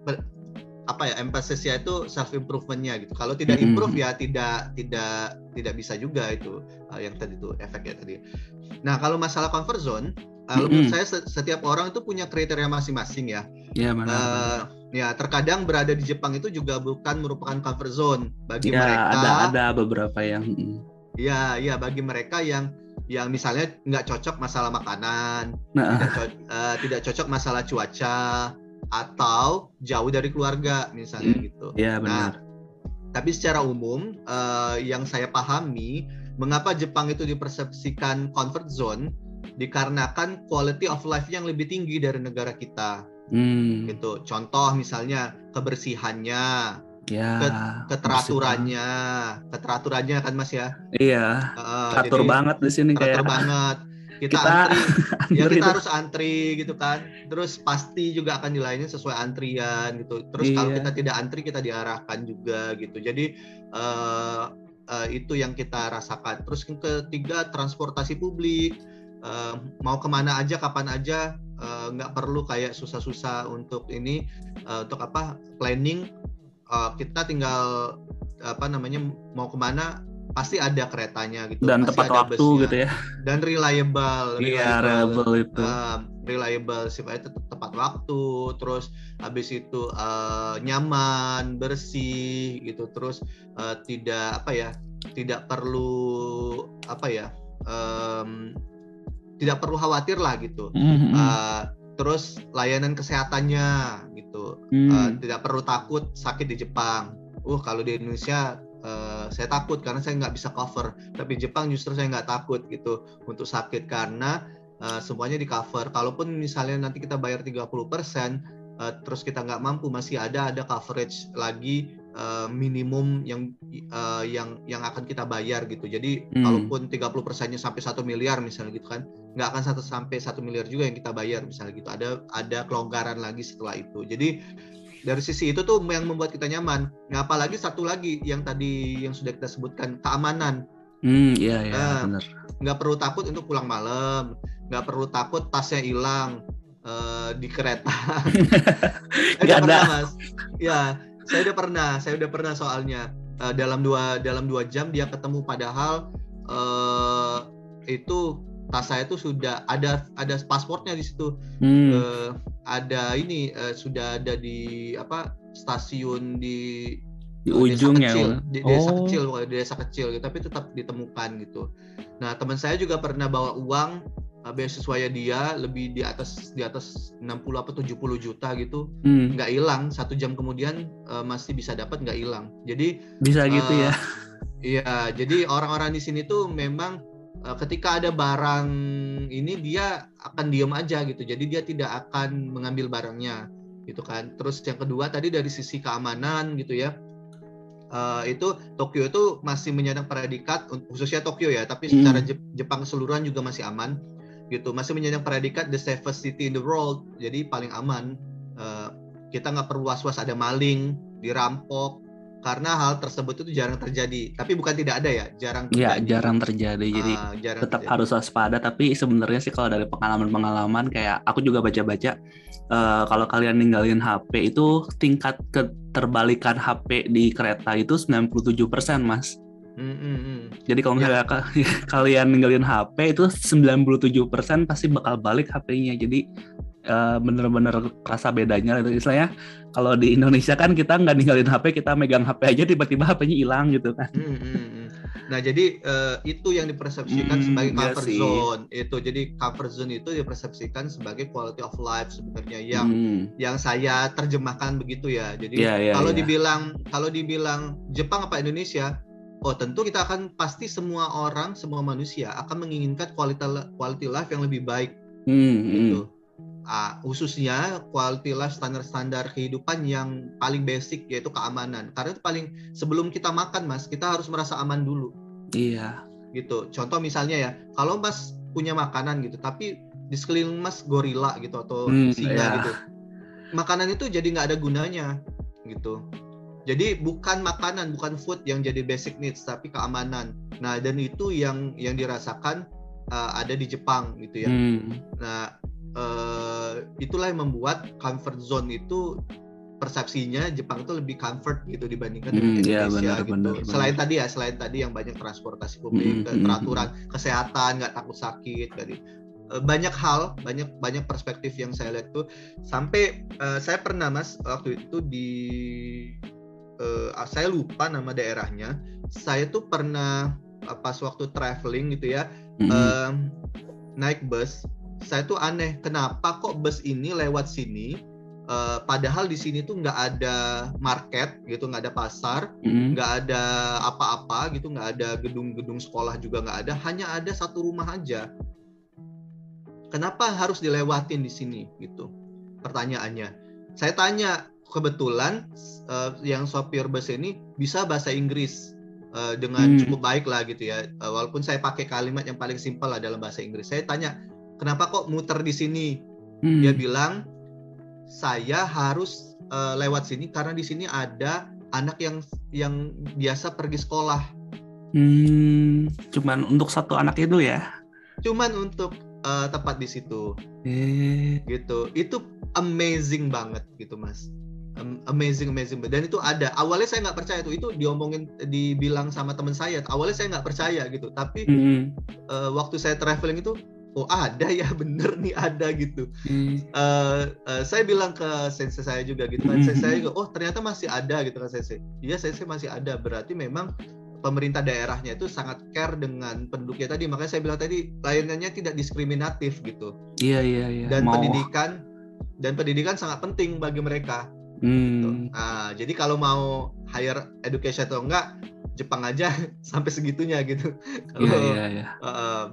per- apa ya emphasis-nya itu self improvementnya gitu. Kalau tidak Mm-mm. improve ya tidak tidak tidak bisa juga itu eh, yang tadi itu efeknya tadi. Nah kalau masalah comfort zone, eh, menurut Mm-mm. saya se- setiap orang itu punya kriteria masing-masing ya. Iya benar. Eh, ya terkadang berada di Jepang itu juga bukan merupakan comfort zone bagi ya mereka. ada ada beberapa yang. Ya ya bagi mereka yang yang misalnya nggak cocok masalah makanan, nah tidak, co- eh, tidak cocok masalah cuaca atau jauh dari keluarga misalnya Mm. gitu. ya Nah, benar. tapi secara umum eh, yang saya pahami mengapa Jepang itu dipersepsikan comfort zone dikarenakan quality of life yang lebih tinggi dari negara kita Hmm. gitu. Contoh misalnya kebersihannya, Ya. keteraturannya, keteraturannya kan Mas ya. Iya. Eh, Teratur jadi banget di sini teratur kayak banget. Kita, kita antri, ya kita itu. harus antri gitu kan. Terus pasti juga akan dilayani sesuai antrian gitu. Terus kalau Iya. kita tidak antri kita diarahkan juga gitu. Jadi eh, eh, itu yang kita rasakan. Terus yang ketiga transportasi publik. Eh, mau ke mana aja kapan aja nggak perlu kayak susah-susah untuk ini eh, untuk apa planning. Eh, kita tinggal apa namanya mau ke mana pasti ada keretanya gitu. dan pasti tepat ada waktu busnya gitu ya. dan reliable, Iya, reliable itu. um, reliable sifatnya tetap tepat waktu, terus habis itu uh, nyaman, bersih gitu, terus uh, tidak apa ya, tidak perlu apa ya, um, tidak perlu khawatir lah gitu. Mhm. Uh, terus layanan kesehatannya gitu, Hmm. Uh, tidak perlu takut sakit di Jepang. Uh kalau di Indonesia uh, saya takut karena saya nggak bisa cover. Tapi Jepang justru saya nggak takut gitu untuk sakit karena uh, semuanya di cover. Kalaupun misalnya nanti kita bayar 30% uh, terus kita nggak mampu masih ada ada coverage lagi uh, minimum yang uh, yang yang akan kita bayar gitu. Jadi hmm. kalaupun 30 persennya sampai satu miliar misalnya gitu kan nggak akan satu sampai satu miliar juga yang kita bayar misalnya gitu. Ada ada kelonggaran lagi setelah itu. Jadi dari sisi itu tuh yang membuat kita nyaman. Nah, apalagi satu lagi yang tadi yang sudah kita sebutkan keamanan. Hmm, iya iya uh, benar. Nggak perlu takut untuk pulang malam, nggak perlu takut tasnya hilang uh, di kereta. eh, ada. Pernah, mas. Ya, saya udah pernah, saya udah pernah soalnya uh, dalam dua dalam dua jam dia ketemu padahal uh, itu tas saya tuh sudah ada ada pasportnya di situ. Hmm. uh, ada ini uh, sudah ada di apa stasiun di di ujung desa kecil, ya di desa oh. kecil di desa kecil gitu tapi tetap ditemukan gitu. Nah teman saya juga pernah bawa uang uh, beasiswanya dia lebih di atas di atas 60 atau 70 juta gitu. Hmm. nggak hilang satu jam kemudian uh, masih bisa dapat nggak hilang. Jadi bisa gitu uh, ya. iya jadi orang-orang di sini tuh memang Eh, ketika ada barang ini dia akan diam aja gitu. Jadi dia tidak akan mengambil barangnya gitu kan. Terus yang kedua tadi dari sisi keamanan gitu ya. Uh, itu Tokyo itu masih menyandang predikat khususnya Tokyo ya tapi hmm. secara Jepang keseluruhan juga masih aman gitu. Masih menyandang predikat the safest city in the world jadi paling aman. Uh, kita nggak perlu was-was ada maling dirampok karena hal tersebut itu jarang terjadi. Tapi bukan tidak ada ya, jarang iya, terjadi. Ya, jarang terjadi. Jadi uh, jarang tetap terjadi. harus waspada. Tapi sebenarnya sih kalau dari pengalaman-pengalaman kayak aku juga baca-baca, uh, kalau kalian ninggalin HP itu tingkat keterbalikan HP di kereta itu 97% mas. Mm -hmm. Jadi kalau misalnya ya. kalian ninggalin HP itu 97% pasti bakal balik HP-nya. Jadi uh, bener-bener rasa bedanya itu istilahnya kalau di Indonesia kan kita nggak ninggalin HP kita megang HP aja tiba-tiba HP-nya hilang gitu kan hmm, hmm, hmm. nah jadi uh, itu yang dipersepsikan hmm, sebagai iya cover zone itu jadi cover zone itu dipersepsikan sebagai quality of life sebenarnya yang hmm. yang saya terjemahkan begitu ya jadi yeah, yeah, kalau yeah. dibilang kalau dibilang Jepang apa Indonesia Oh tentu kita akan pasti semua orang semua manusia akan menginginkan quality quality life yang lebih baik hmm, gitu. Hmm uh, khususnya quality life standar-standar kehidupan yang paling basic yaitu keamanan. Karena itu paling sebelum kita makan Mas, kita harus merasa aman dulu. Iya. Gitu. Contoh misalnya ya, kalau Mas punya makanan gitu, tapi di sekeliling Mas gorila gitu atau hmm, singa iya. gitu. Makanan itu jadi nggak ada gunanya gitu. Jadi bukan makanan, bukan food yang jadi basic needs, tapi keamanan. Nah, dan itu yang yang dirasakan uh, ada di Jepang gitu ya. Hmm. Nah, uh, itulah yang membuat comfort zone itu persepsinya Jepang itu lebih comfort gitu dibandingkan hmm, Indonesia ya, benar, gitu. Benar, selain benar. tadi ya, selain tadi yang banyak transportasi publik, hmm, peraturan hmm. kesehatan, nggak takut sakit, dari uh, banyak hal, banyak banyak perspektif yang saya lihat tuh. Sampai uh, saya pernah mas waktu itu di uh, saya lupa nama daerahnya. Saya tuh pernah pas waktu traveling gitu ya, hmm. uh, naik bus saya tuh aneh kenapa kok bus ini lewat sini uh, padahal di sini tuh nggak ada market gitu nggak ada pasar mm-hmm. nggak mm. ada apa-apa gitu nggak ada gedung-gedung sekolah juga nggak ada hanya ada satu rumah aja kenapa harus dilewatin di sini gitu pertanyaannya saya tanya kebetulan uh, yang sopir bus ini bisa bahasa Inggris uh, dengan hmm. cukup baik lah gitu ya. Uh, walaupun saya pakai kalimat yang paling simpel lah dalam bahasa Inggris. Saya tanya, kenapa kok muter di sini? Hmm. Dia bilang saya harus uh, lewat sini karena di sini ada anak yang yang biasa pergi sekolah. Hmm, cuman untuk satu anak itu ya? Cuman untuk uh, tempat di situ. Eh. Gitu. Itu amazing banget gitu, Mas. amazing amazing dan itu ada awalnya saya nggak percaya itu itu diomongin dibilang sama teman saya awalnya saya nggak percaya gitu tapi -hmm. uh, waktu saya traveling itu oh ada ya bener nih ada gitu hmm. uh, uh, saya bilang ke sensei saya juga gitu kan sensei saya juga oh ternyata masih ada gitu kan sensei iya sensei masih ada berarti memang pemerintah daerahnya itu sangat care dengan penduduknya tadi makanya saya bilang tadi layanannya tidak diskriminatif gitu iya iya iya dan Mau. pendidikan dan pendidikan sangat penting bagi mereka hmm. gitu. nah jadi kalau mau higher education atau enggak Jepang aja sampai segitunya gitu. Kalau yeah, yeah, yeah. uh,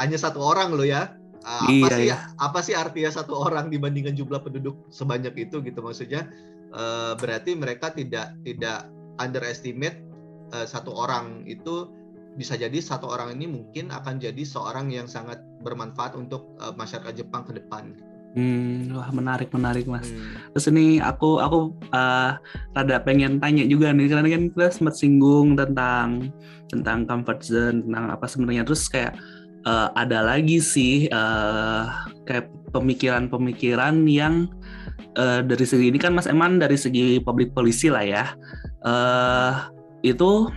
hanya satu orang loh ya. Uh, apa iya, sih iya. apa sih artinya satu orang dibandingkan jumlah penduduk sebanyak itu gitu maksudnya uh, berarti mereka tidak tidak underestimate uh, satu orang itu bisa jadi satu orang ini mungkin akan jadi seorang yang sangat bermanfaat untuk uh, masyarakat Jepang ke depan. Hmm, wah menarik menarik mas. Hmm. Terus ini aku aku uh, rada pengen tanya juga nih karena kan kita sempat singgung tentang tentang comfort zone tentang apa sebenarnya terus kayak uh, ada lagi sih uh, kayak pemikiran-pemikiran yang uh, dari segi ini kan Mas Eman dari segi public policy lah ya uh, itu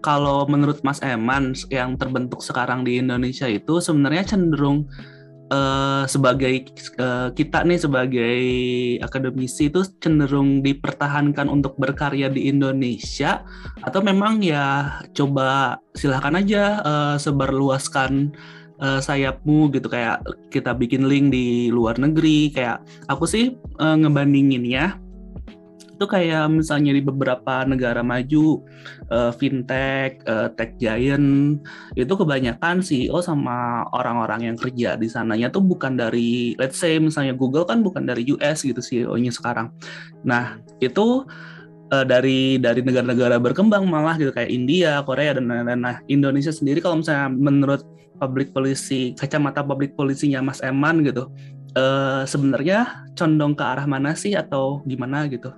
kalau menurut Mas Eman yang terbentuk sekarang di Indonesia itu sebenarnya cenderung uh, sebagai uh, kita nih sebagai akademisi itu cenderung dipertahankan untuk berkarya di Indonesia? Atau memang ya coba silahkan aja uh, sebarluaskan uh, sayapmu gitu. Kayak kita bikin link di luar negeri. Kayak aku sih uh, ngebandinginnya itu kayak misalnya di beberapa negara maju uh, fintech, uh, tech giant itu kebanyakan CEO sama orang-orang yang kerja di sananya tuh bukan dari let's say misalnya Google kan bukan dari US gitu CEO-nya sekarang. Nah, itu uh, dari dari negara-negara berkembang malah gitu kayak India, Korea dan lain-lain. Nah, Indonesia sendiri kalau misalnya menurut public policy kacamata public policy-nya Mas Eman gitu, uh, sebenarnya condong ke arah mana sih atau gimana gitu?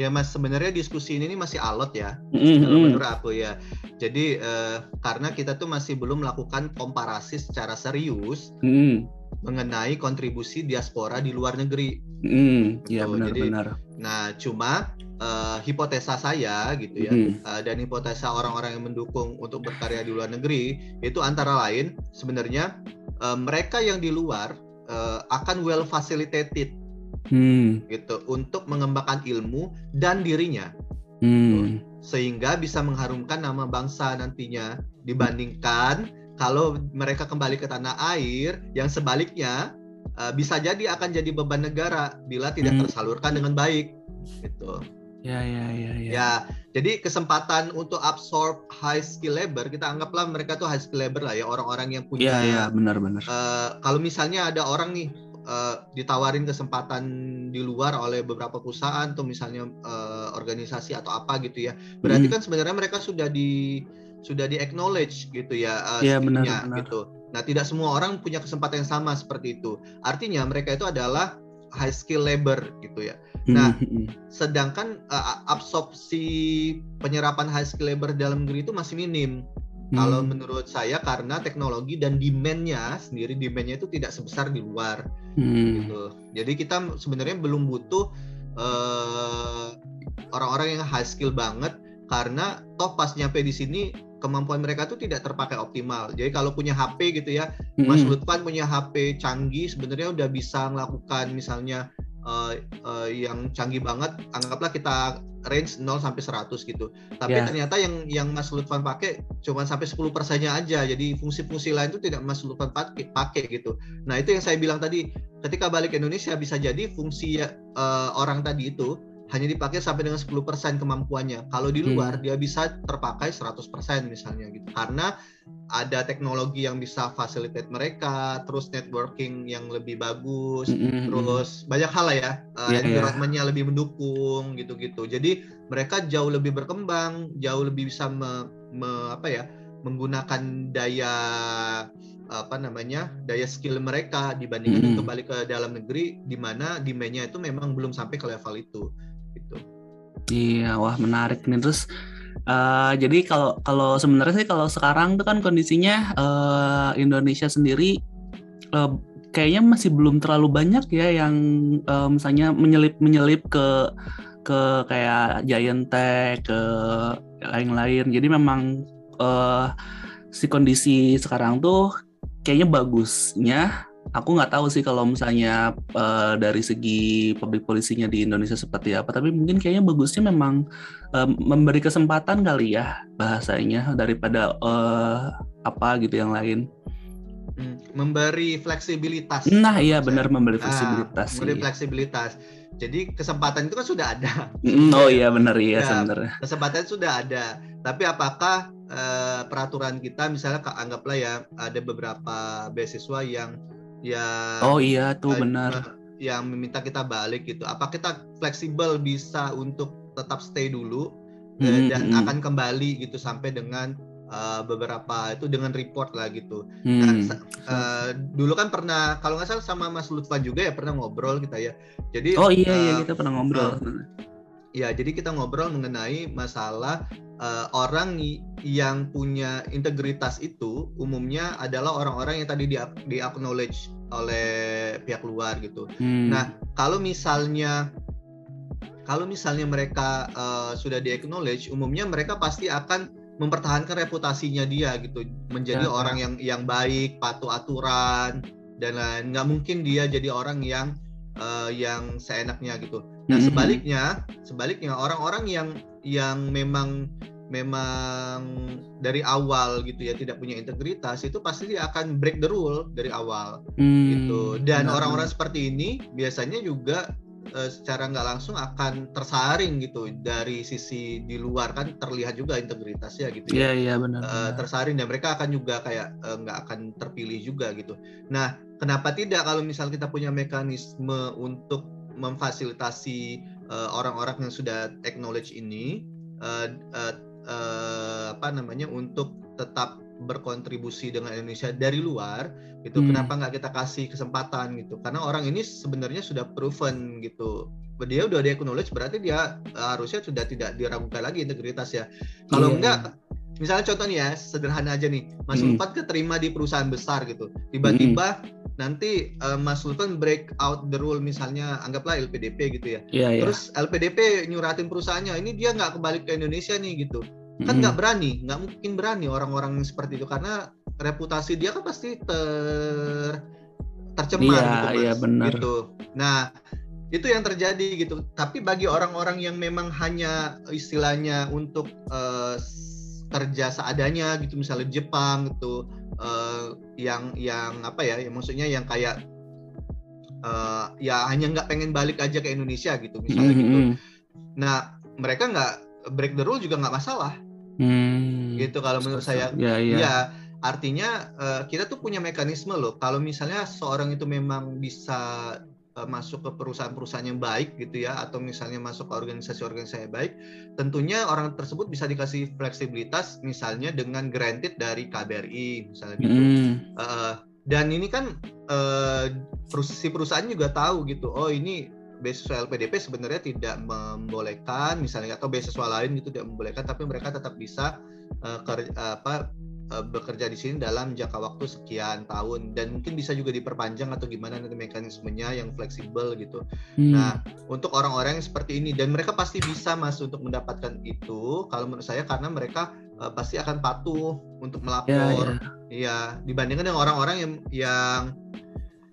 Ya mas, sebenarnya diskusi ini masih alot ya, mm-hmm. menurut aku ya. Jadi uh, karena kita tuh masih belum melakukan komparasi secara serius mm. mengenai kontribusi diaspora di luar negeri. Mm, ya benar-benar. Nah, cuma uh, hipotesa saya gitu ya, mm. uh, dan hipotesa orang-orang yang mendukung untuk berkarya di luar negeri itu antara lain sebenarnya uh, mereka yang di luar uh, akan well facilitated hmm. gitu untuk mengembangkan ilmu dan dirinya hmm. gitu, sehingga bisa mengharumkan nama bangsa nantinya dibandingkan kalau mereka kembali ke tanah air yang sebaliknya uh, bisa jadi akan jadi beban negara bila tidak hmm. tersalurkan dengan baik gitu ya ya ya ya ya jadi kesempatan untuk absorb high skill labor kita anggaplah mereka tuh high skill labor lah ya orang-orang yang punya ya ya benar benar uh, kalau misalnya ada orang nih uh, ditawarin kesempatan di luar oleh beberapa perusahaan atau misalnya uh, organisasi atau apa gitu ya berarti hmm. kan sebenarnya mereka sudah di sudah di acknowledge gitu ya uh, yeah, benar, benar. gitu nah tidak semua orang punya kesempatan yang sama seperti itu artinya mereka itu adalah high skill labor gitu ya nah hmm. sedangkan uh, absorpsi penyerapan high skill labor dalam negeri itu masih minim kalau hmm. menurut saya karena teknologi dan demand-nya sendiri demand-nya itu tidak sebesar di luar hmm. gitu. Jadi kita sebenarnya belum butuh eh, orang-orang yang high skill banget karena toh pas nyampe di sini kemampuan mereka tuh tidak terpakai optimal. Jadi kalau punya HP gitu ya, hmm. Mas Lutfan punya HP canggih sebenarnya udah bisa melakukan misalnya uh, uh, yang canggih banget anggaplah kita range 0 sampai 100 gitu. Tapi yeah. ternyata yang yang Mas Lutfan pakai cuma sampai 10 persennya aja. Jadi fungsi-fungsi lain itu tidak Mas Lutfan pakai, pakai gitu. Nah, itu yang saya bilang tadi, ketika balik ke Indonesia bisa jadi fungsi uh, orang tadi itu hanya dipakai sampai dengan 10% kemampuannya. Kalau di luar hmm. dia bisa terpakai 100% misalnya gitu. Karena ada teknologi yang bisa facilitate mereka, terus networking yang lebih bagus, mm -hmm. terus banyak hal lah ya, yeah, environment-nya yeah. lebih mendukung gitu-gitu. Jadi mereka jauh lebih berkembang, jauh lebih bisa me, me, apa ya, menggunakan daya apa namanya daya skill mereka dibandingkan mm -hmm. kembali ke dalam negeri di mana demand-nya itu memang belum sampai ke level itu. Iya, wah menarik nih terus Uh, jadi kalau kalau sebenarnya sih kalau sekarang tuh kan kondisinya uh, Indonesia sendiri uh, kayaknya masih belum terlalu banyak ya yang uh, misalnya menyelip menyelip ke ke kayak Giant Tech ke lain-lain. Jadi memang uh, si kondisi sekarang tuh kayaknya bagusnya aku nggak tahu sih kalau misalnya uh, dari segi public polisinya di Indonesia seperti apa tapi mungkin kayaknya bagusnya memang uh, memberi kesempatan kali ya bahasanya daripada uh, apa gitu yang lain Hmm, memberi fleksibilitas. Nah, iya benar memberi nah, fleksibilitas. Nah, memberi fleksibilitas. Jadi kesempatan itu kan sudah ada. Oh iya benar iya ya, sebenarnya. Kesempatan sudah ada. Tapi apakah uh, peraturan kita misalnya anggaplah ya ada beberapa beasiswa yang ya Oh iya tuh uh, benar. Yang meminta kita balik gitu. Apa kita fleksibel bisa untuk tetap stay dulu mm, dan mm. akan kembali gitu sampai dengan uh, beberapa itu dengan report lah gitu. Hmm. Nah, uh, dulu kan pernah kalau nggak salah sama Mas Lutfan juga ya pernah ngobrol kita ya. Jadi Oh iya uh, iya kita pernah ngobrol. Uh, ya, jadi kita ngobrol mengenai masalah uh, orang yang punya integritas itu umumnya adalah orang-orang yang tadi di, di acknowledge oleh pihak luar gitu. Hmm. Nah, kalau misalnya kalau misalnya mereka uh, sudah di acknowledge, umumnya mereka pasti akan mempertahankan reputasinya dia gitu menjadi ya, orang yang yang baik patuh aturan dan lain nggak mungkin dia jadi orang yang uh, yang seenaknya gitu nah mm-hmm. sebaliknya sebaliknya orang-orang yang yang memang memang dari awal gitu ya tidak punya integritas itu pasti dia akan break the rule dari awal mm, gitu dan orang-orang seperti ini biasanya juga uh, secara nggak langsung akan tersaring gitu dari sisi di luar kan terlihat juga integritasnya gitu ya. Iya iya benar. Uh, tersaring dan mereka akan juga kayak uh, nggak akan terpilih juga gitu. Nah kenapa tidak kalau misal kita punya mekanisme untuk memfasilitasi orang-orang uh, yang sudah acknowledge ini uh, uh, uh, apa namanya untuk tetap berkontribusi dengan Indonesia dari luar itu hmm. kenapa nggak kita kasih kesempatan gitu karena orang ini sebenarnya sudah proven gitu dia udah dia acknowledge berarti dia uh, harusnya sudah tidak diragukan lagi integritas ya kalau yeah. enggak misalnya contoh nih ya sederhana aja nih Mas hmm. Keterima di perusahaan besar gitu tiba-tiba hmm. Nanti uh, Mas Lutfan break out the rule misalnya anggaplah LPDP gitu ya yeah, iya. terus yeah. LPDP nyuratin perusahaannya ini dia nggak kembali ke Indonesia nih gitu kan nggak berani nggak mungkin berani orang-orang seperti itu karena reputasi dia kan pasti ter tercemar iya, gitu mas iya, benar. gitu nah itu yang terjadi gitu tapi bagi orang-orang yang memang hanya istilahnya untuk uh, kerja seadanya gitu misalnya Jepang gitu uh, yang yang apa ya, ya maksudnya yang kayak uh, ya hanya nggak pengen balik aja ke Indonesia gitu misalnya mm -hmm. gitu nah mereka nggak break the rule juga nggak masalah Hmm. Gitu kalau menurut saya. Ya, ya. ya artinya uh, kita tuh punya mekanisme loh. Kalau misalnya seorang itu memang bisa uh, masuk ke perusahaan-perusahaan yang baik gitu ya, atau misalnya masuk ke organisasi-organisasi yang baik, tentunya orang tersebut bisa dikasih fleksibilitas, misalnya dengan granted dari KBRI, misalnya gitu. Hmm. Uh, dan ini kan uh, si perusahaan juga tahu gitu. Oh ini beasiswa LPDP sebenarnya tidak membolehkan misalnya atau beasiswa lain itu tidak membolehkan tapi mereka tetap bisa uh, ker, apa uh, bekerja di sini dalam jangka waktu sekian tahun dan mungkin bisa juga diperpanjang atau gimana nanti mekanismenya yang fleksibel gitu. Hmm. Nah, untuk orang-orang yang seperti ini dan mereka pasti bisa Mas untuk mendapatkan itu kalau menurut saya karena mereka uh, pasti akan patuh untuk melapor. Ya, ya. ya dibandingkan dengan orang-orang yang yang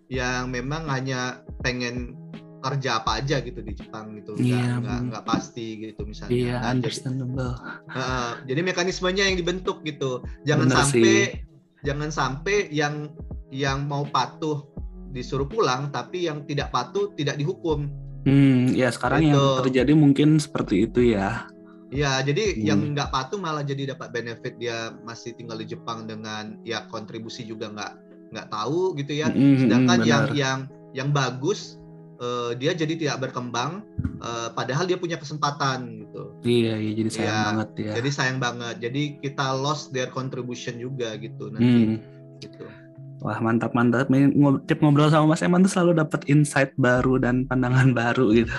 yang memang hanya pengen kerja apa aja gitu di Jepang gitu nggak yeah. nggak pasti gitu misalnya iya yeah, understandable jadi, uh, jadi mekanismenya yang dibentuk gitu jangan Bener sampai sih. jangan sampai yang yang mau patuh disuruh pulang tapi yang tidak patuh tidak dihukum hmm ya sekarang gitu. yang terjadi mungkin seperti itu ya Ya, jadi hmm. yang nggak patuh malah jadi dapat benefit dia masih tinggal di Jepang dengan ya kontribusi juga nggak nggak tahu gitu ya. Hmm, hmm Sedangkan benar. yang yang yang bagus uh, dia jadi tidak berkembang uh, padahal dia punya kesempatan gitu. Iya, iya jadi sayang ya, banget ya. Jadi sayang banget. Jadi kita lost their contribution juga gitu nanti. Hmm. Gitu. Wah mantap mantap. Tip ngobrol sama Mas Eman tuh selalu dapat insight baru dan pandangan baru gitu.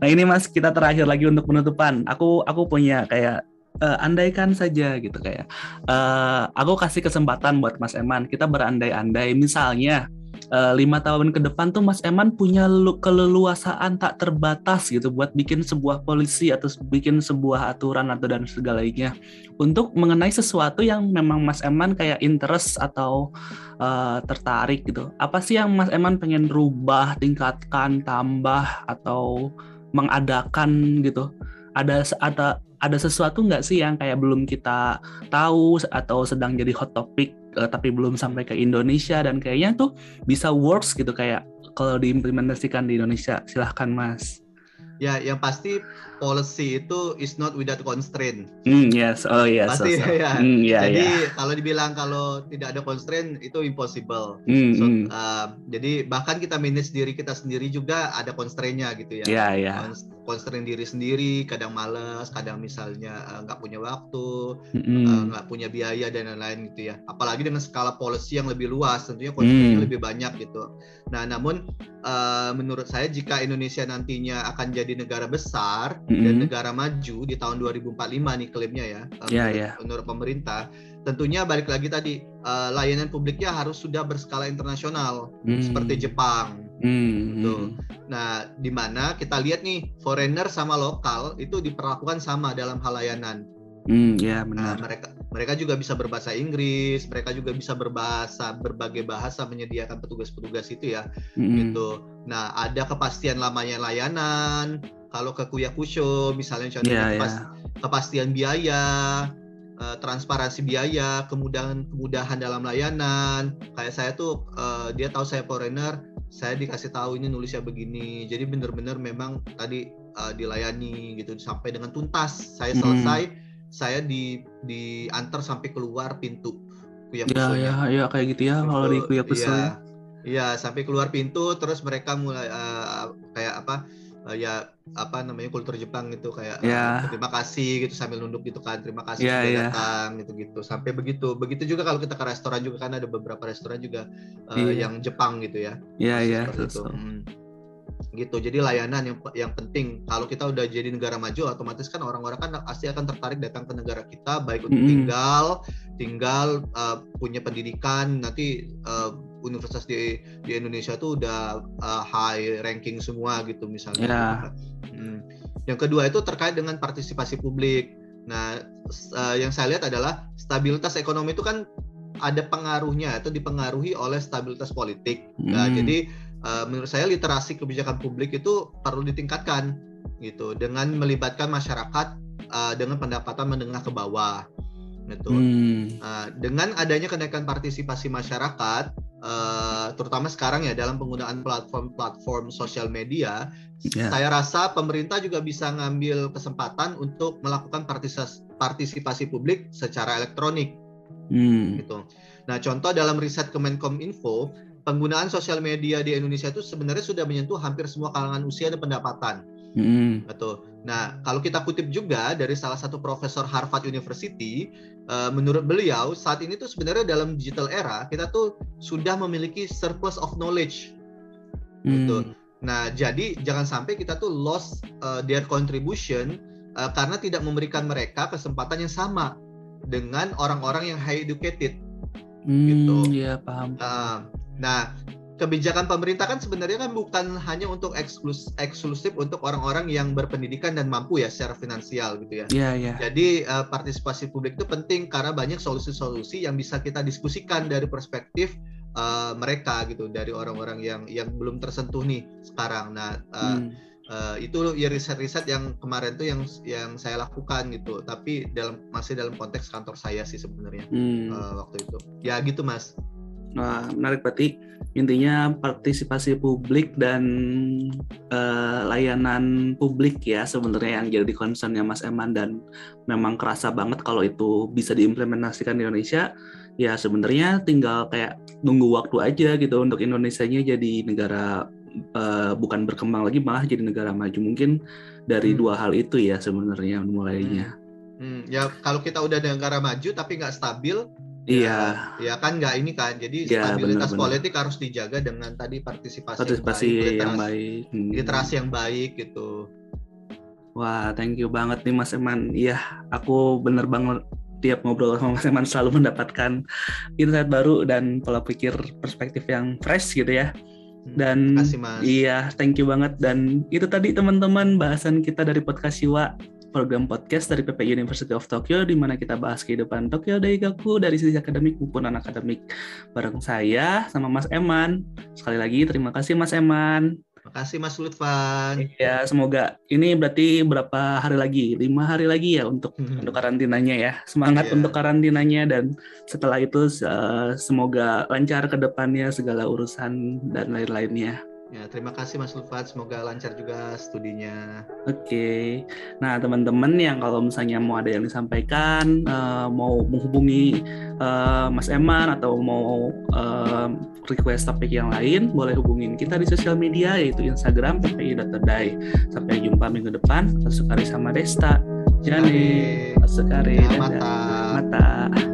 Nah ini Mas kita terakhir lagi untuk penutupan. Aku aku punya kayak uh, andaikan saja gitu kayak. Uh, aku kasih kesempatan buat Mas Eman. Kita berandai-andai misalnya uh, lima tahun ke depan tuh Mas Eman punya keleluasaan tak terbatas gitu buat bikin sebuah polisi atau bikin sebuah aturan atau dan segalanya untuk mengenai sesuatu yang memang Mas Eman kayak interest atau uh, tertarik gitu. Apa sih yang Mas Eman pengen rubah, tingkatkan, tambah atau mengadakan gitu? Ada ada ada sesuatu nggak sih yang kayak belum kita tahu atau sedang jadi hot topic uh, tapi belum sampai ke Indonesia dan kayaknya tuh bisa works gitu kayak kalau diimplementasikan di Indonesia. Silahkan Mas. Ya, yang pasti policy itu is not without constraint. Mm, yes, oh yes. Pasti so, so. ya. Mm, yeah, jadi yeah. kalau dibilang kalau tidak ada constraint itu impossible. Mm, So, mm. uh, jadi bahkan kita manage diri kita sendiri juga ada constraint-nya gitu ya. Yeah, yeah. Cons- Constraint diri sendiri, kadang males, kadang misalnya uh, nggak punya waktu, Mm-mm. uh, nggak punya biaya dan lain-lain gitu ya. Apalagi dengan skala policy yang lebih luas, tentunya constraint-nya Hmm. lebih banyak gitu. Nah, namun uh, menurut saya jika Indonesia nantinya akan jadi negara besar dan Mm-mm. negara maju di tahun 2045 nih klaimnya ya, uh, Ya, menurut, ya. menurut pemerintah, tentunya balik lagi tadi uh, layanan publiknya harus sudah berskala internasional Mm. seperti Jepang. Mm, Gitu. mm. Nah, di mana kita lihat nih foreigner sama lokal itu diperlakukan sama dalam hal layanan. Mm, ya Nah, benar. mereka mereka juga bisa berbahasa Inggris, mereka juga bisa berbahasa berbagai bahasa menyediakan petugas-petugas itu ya, Mm-mm. gitu. Nah, ada kepastian lamanya layanan. Kalau ke Kuyakusho misalnya contohnya Ya, kepas- ya. kepastian biaya, eh, transparansi biaya, kemudahan kemudahan dalam layanan. Kayak saya tuh eh, dia tahu saya foreigner, saya dikasih tahu ini nulisnya begini. Jadi benar-benar memang tadi eh, dilayani gitu sampai dengan tuntas. Saya Mm. selesai, saya di diantar sampai keluar pintu Ya, Kuyakusho-nya. ya, ya kayak gitu ya kalau di iya. ya. Iya, sampai keluar pintu terus mereka mulai eh, kayak apa? Eh, ya apa namanya kultur Jepang gitu kayak eh, Ya. terima kasih gitu sambil nunduk gitu kan terima kasih Ya, sudah ya. datang gitu gitu sampai begitu begitu juga kalau kita ke restoran juga kan ada beberapa restoran juga eh, Iya. yang Jepang gitu ya Ya, Masih ya. seperti itu. so-. Hmm. gitu jadi layanan yang yang penting kalau kita udah jadi negara maju otomatis kan orang-orang kan pasti akan tertarik datang ke negara kita baik untuk Mm-mm. tinggal tinggal uh, punya pendidikan nanti uh, universitas di di Indonesia tuh udah uh, high ranking semua gitu misalnya Ya. Hmm. yang kedua itu terkait dengan partisipasi publik nah uh, yang saya lihat adalah stabilitas ekonomi itu kan ada pengaruhnya atau dipengaruhi oleh stabilitas politik Nah, Mm. jadi uh, menurut saya literasi kebijakan publik itu perlu ditingkatkan gitu dengan melibatkan masyarakat uh, dengan pendapatan menengah ke bawah gitu. Hmm. Nah, dengan adanya kenaikan partisipasi masyarakat uh, terutama sekarang ya dalam penggunaan platform-platform sosial media, Ya. saya rasa pemerintah juga bisa ngambil kesempatan untuk melakukan partisipasi, partisipasi publik secara elektronik Hmm. gitu. Nah, contoh dalam riset Kemenkom Info, penggunaan sosial media di Indonesia itu sebenarnya sudah menyentuh hampir semua kalangan usia dan pendapatan. Gitu. Nah, kalau kita kutip juga dari salah satu profesor Harvard University, eh, menurut beliau saat ini tuh sebenarnya dalam digital era kita tuh sudah memiliki surplus of knowledge. Gitu. Hmm. Nah, jadi jangan sampai kita tuh lost uh, their contribution uh, karena tidak memberikan mereka kesempatan yang sama dengan orang-orang yang high educated. Hmm, Gitu. Ya paham. Uh, nah, kebijakan pemerintah kan sebenarnya kan bukan hanya untuk ekslus eksklusif untuk orang-orang yang berpendidikan dan mampu ya secara finansial gitu ya. Ya, ya. Jadi uh, partisipasi publik itu penting karena banyak solusi-solusi yang bisa kita diskusikan dari perspektif uh, mereka gitu, dari orang-orang yang yang belum tersentuh nih sekarang. Nah, uh, Hmm. uh, itu ya riset-riset yang kemarin tuh yang yang saya lakukan gitu. Tapi dalam masih dalam konteks kantor saya sih sebenarnya Hmm. uh, waktu itu. Ya gitu mas. Wah, menarik berarti intinya partisipasi publik dan eh, layanan publik ya sebenarnya yang jadi concernnya Mas Eman dan memang kerasa banget kalau itu bisa diimplementasikan di Indonesia. Ya sebenarnya tinggal kayak nunggu waktu aja gitu untuk Indonesianya jadi negara eh, bukan berkembang lagi malah jadi negara maju. Mungkin dari Hmm. dua hal itu ya sebenarnya mulainya. Hmm, ya kalau kita udah negara maju tapi nggak stabil, iya ya kan nggak ini kan. Jadi Ya, stabilitas benar-benar. politik harus dijaga dengan tadi partisipasi, partisipasi yang baik, yang literasi- baik Hmm. literasi yang baik gitu. Wah, thank you banget nih Mas Eman. Iya, aku bener banget tiap ngobrol sama Mas Eman selalu mendapatkan insight baru dan pola pikir perspektif yang fresh gitu ya. Hmm, Dan kasih mas. iya, thank you banget. Dan itu tadi teman-teman bahasan kita dari podcast Siwa, program podcast dari PP University of Tokyo di mana kita bahas kehidupan Tokyo Daigaku dari sisi akademik maupun non akademik bareng saya sama Mas Eman. Sekali lagi terima kasih Mas Eman. Makasih Mas Lutfan. Ya, semoga ini berarti berapa hari lagi? Lima hari lagi ya untuk hmm. untuk karantinanya ya. Semangat yeah. untuk karantinanya dan setelah itu uh, semoga lancar ke depannya segala urusan dan lain-lainnya. Ya, terima kasih Mas Lufat. Semoga lancar juga studinya. Oke. Okay. Nah, teman-teman yang kalau misalnya mau ada yang disampaikan, uh, mau menghubungi uh, Mas Eman atau mau uh, request topik yang lain, boleh hubungin kita di sosial media yaitu Instagram PPI.terdai. Sampai jumpa minggu depan. Sekali sama Desta. Jadi, sekali. Mata. Mata.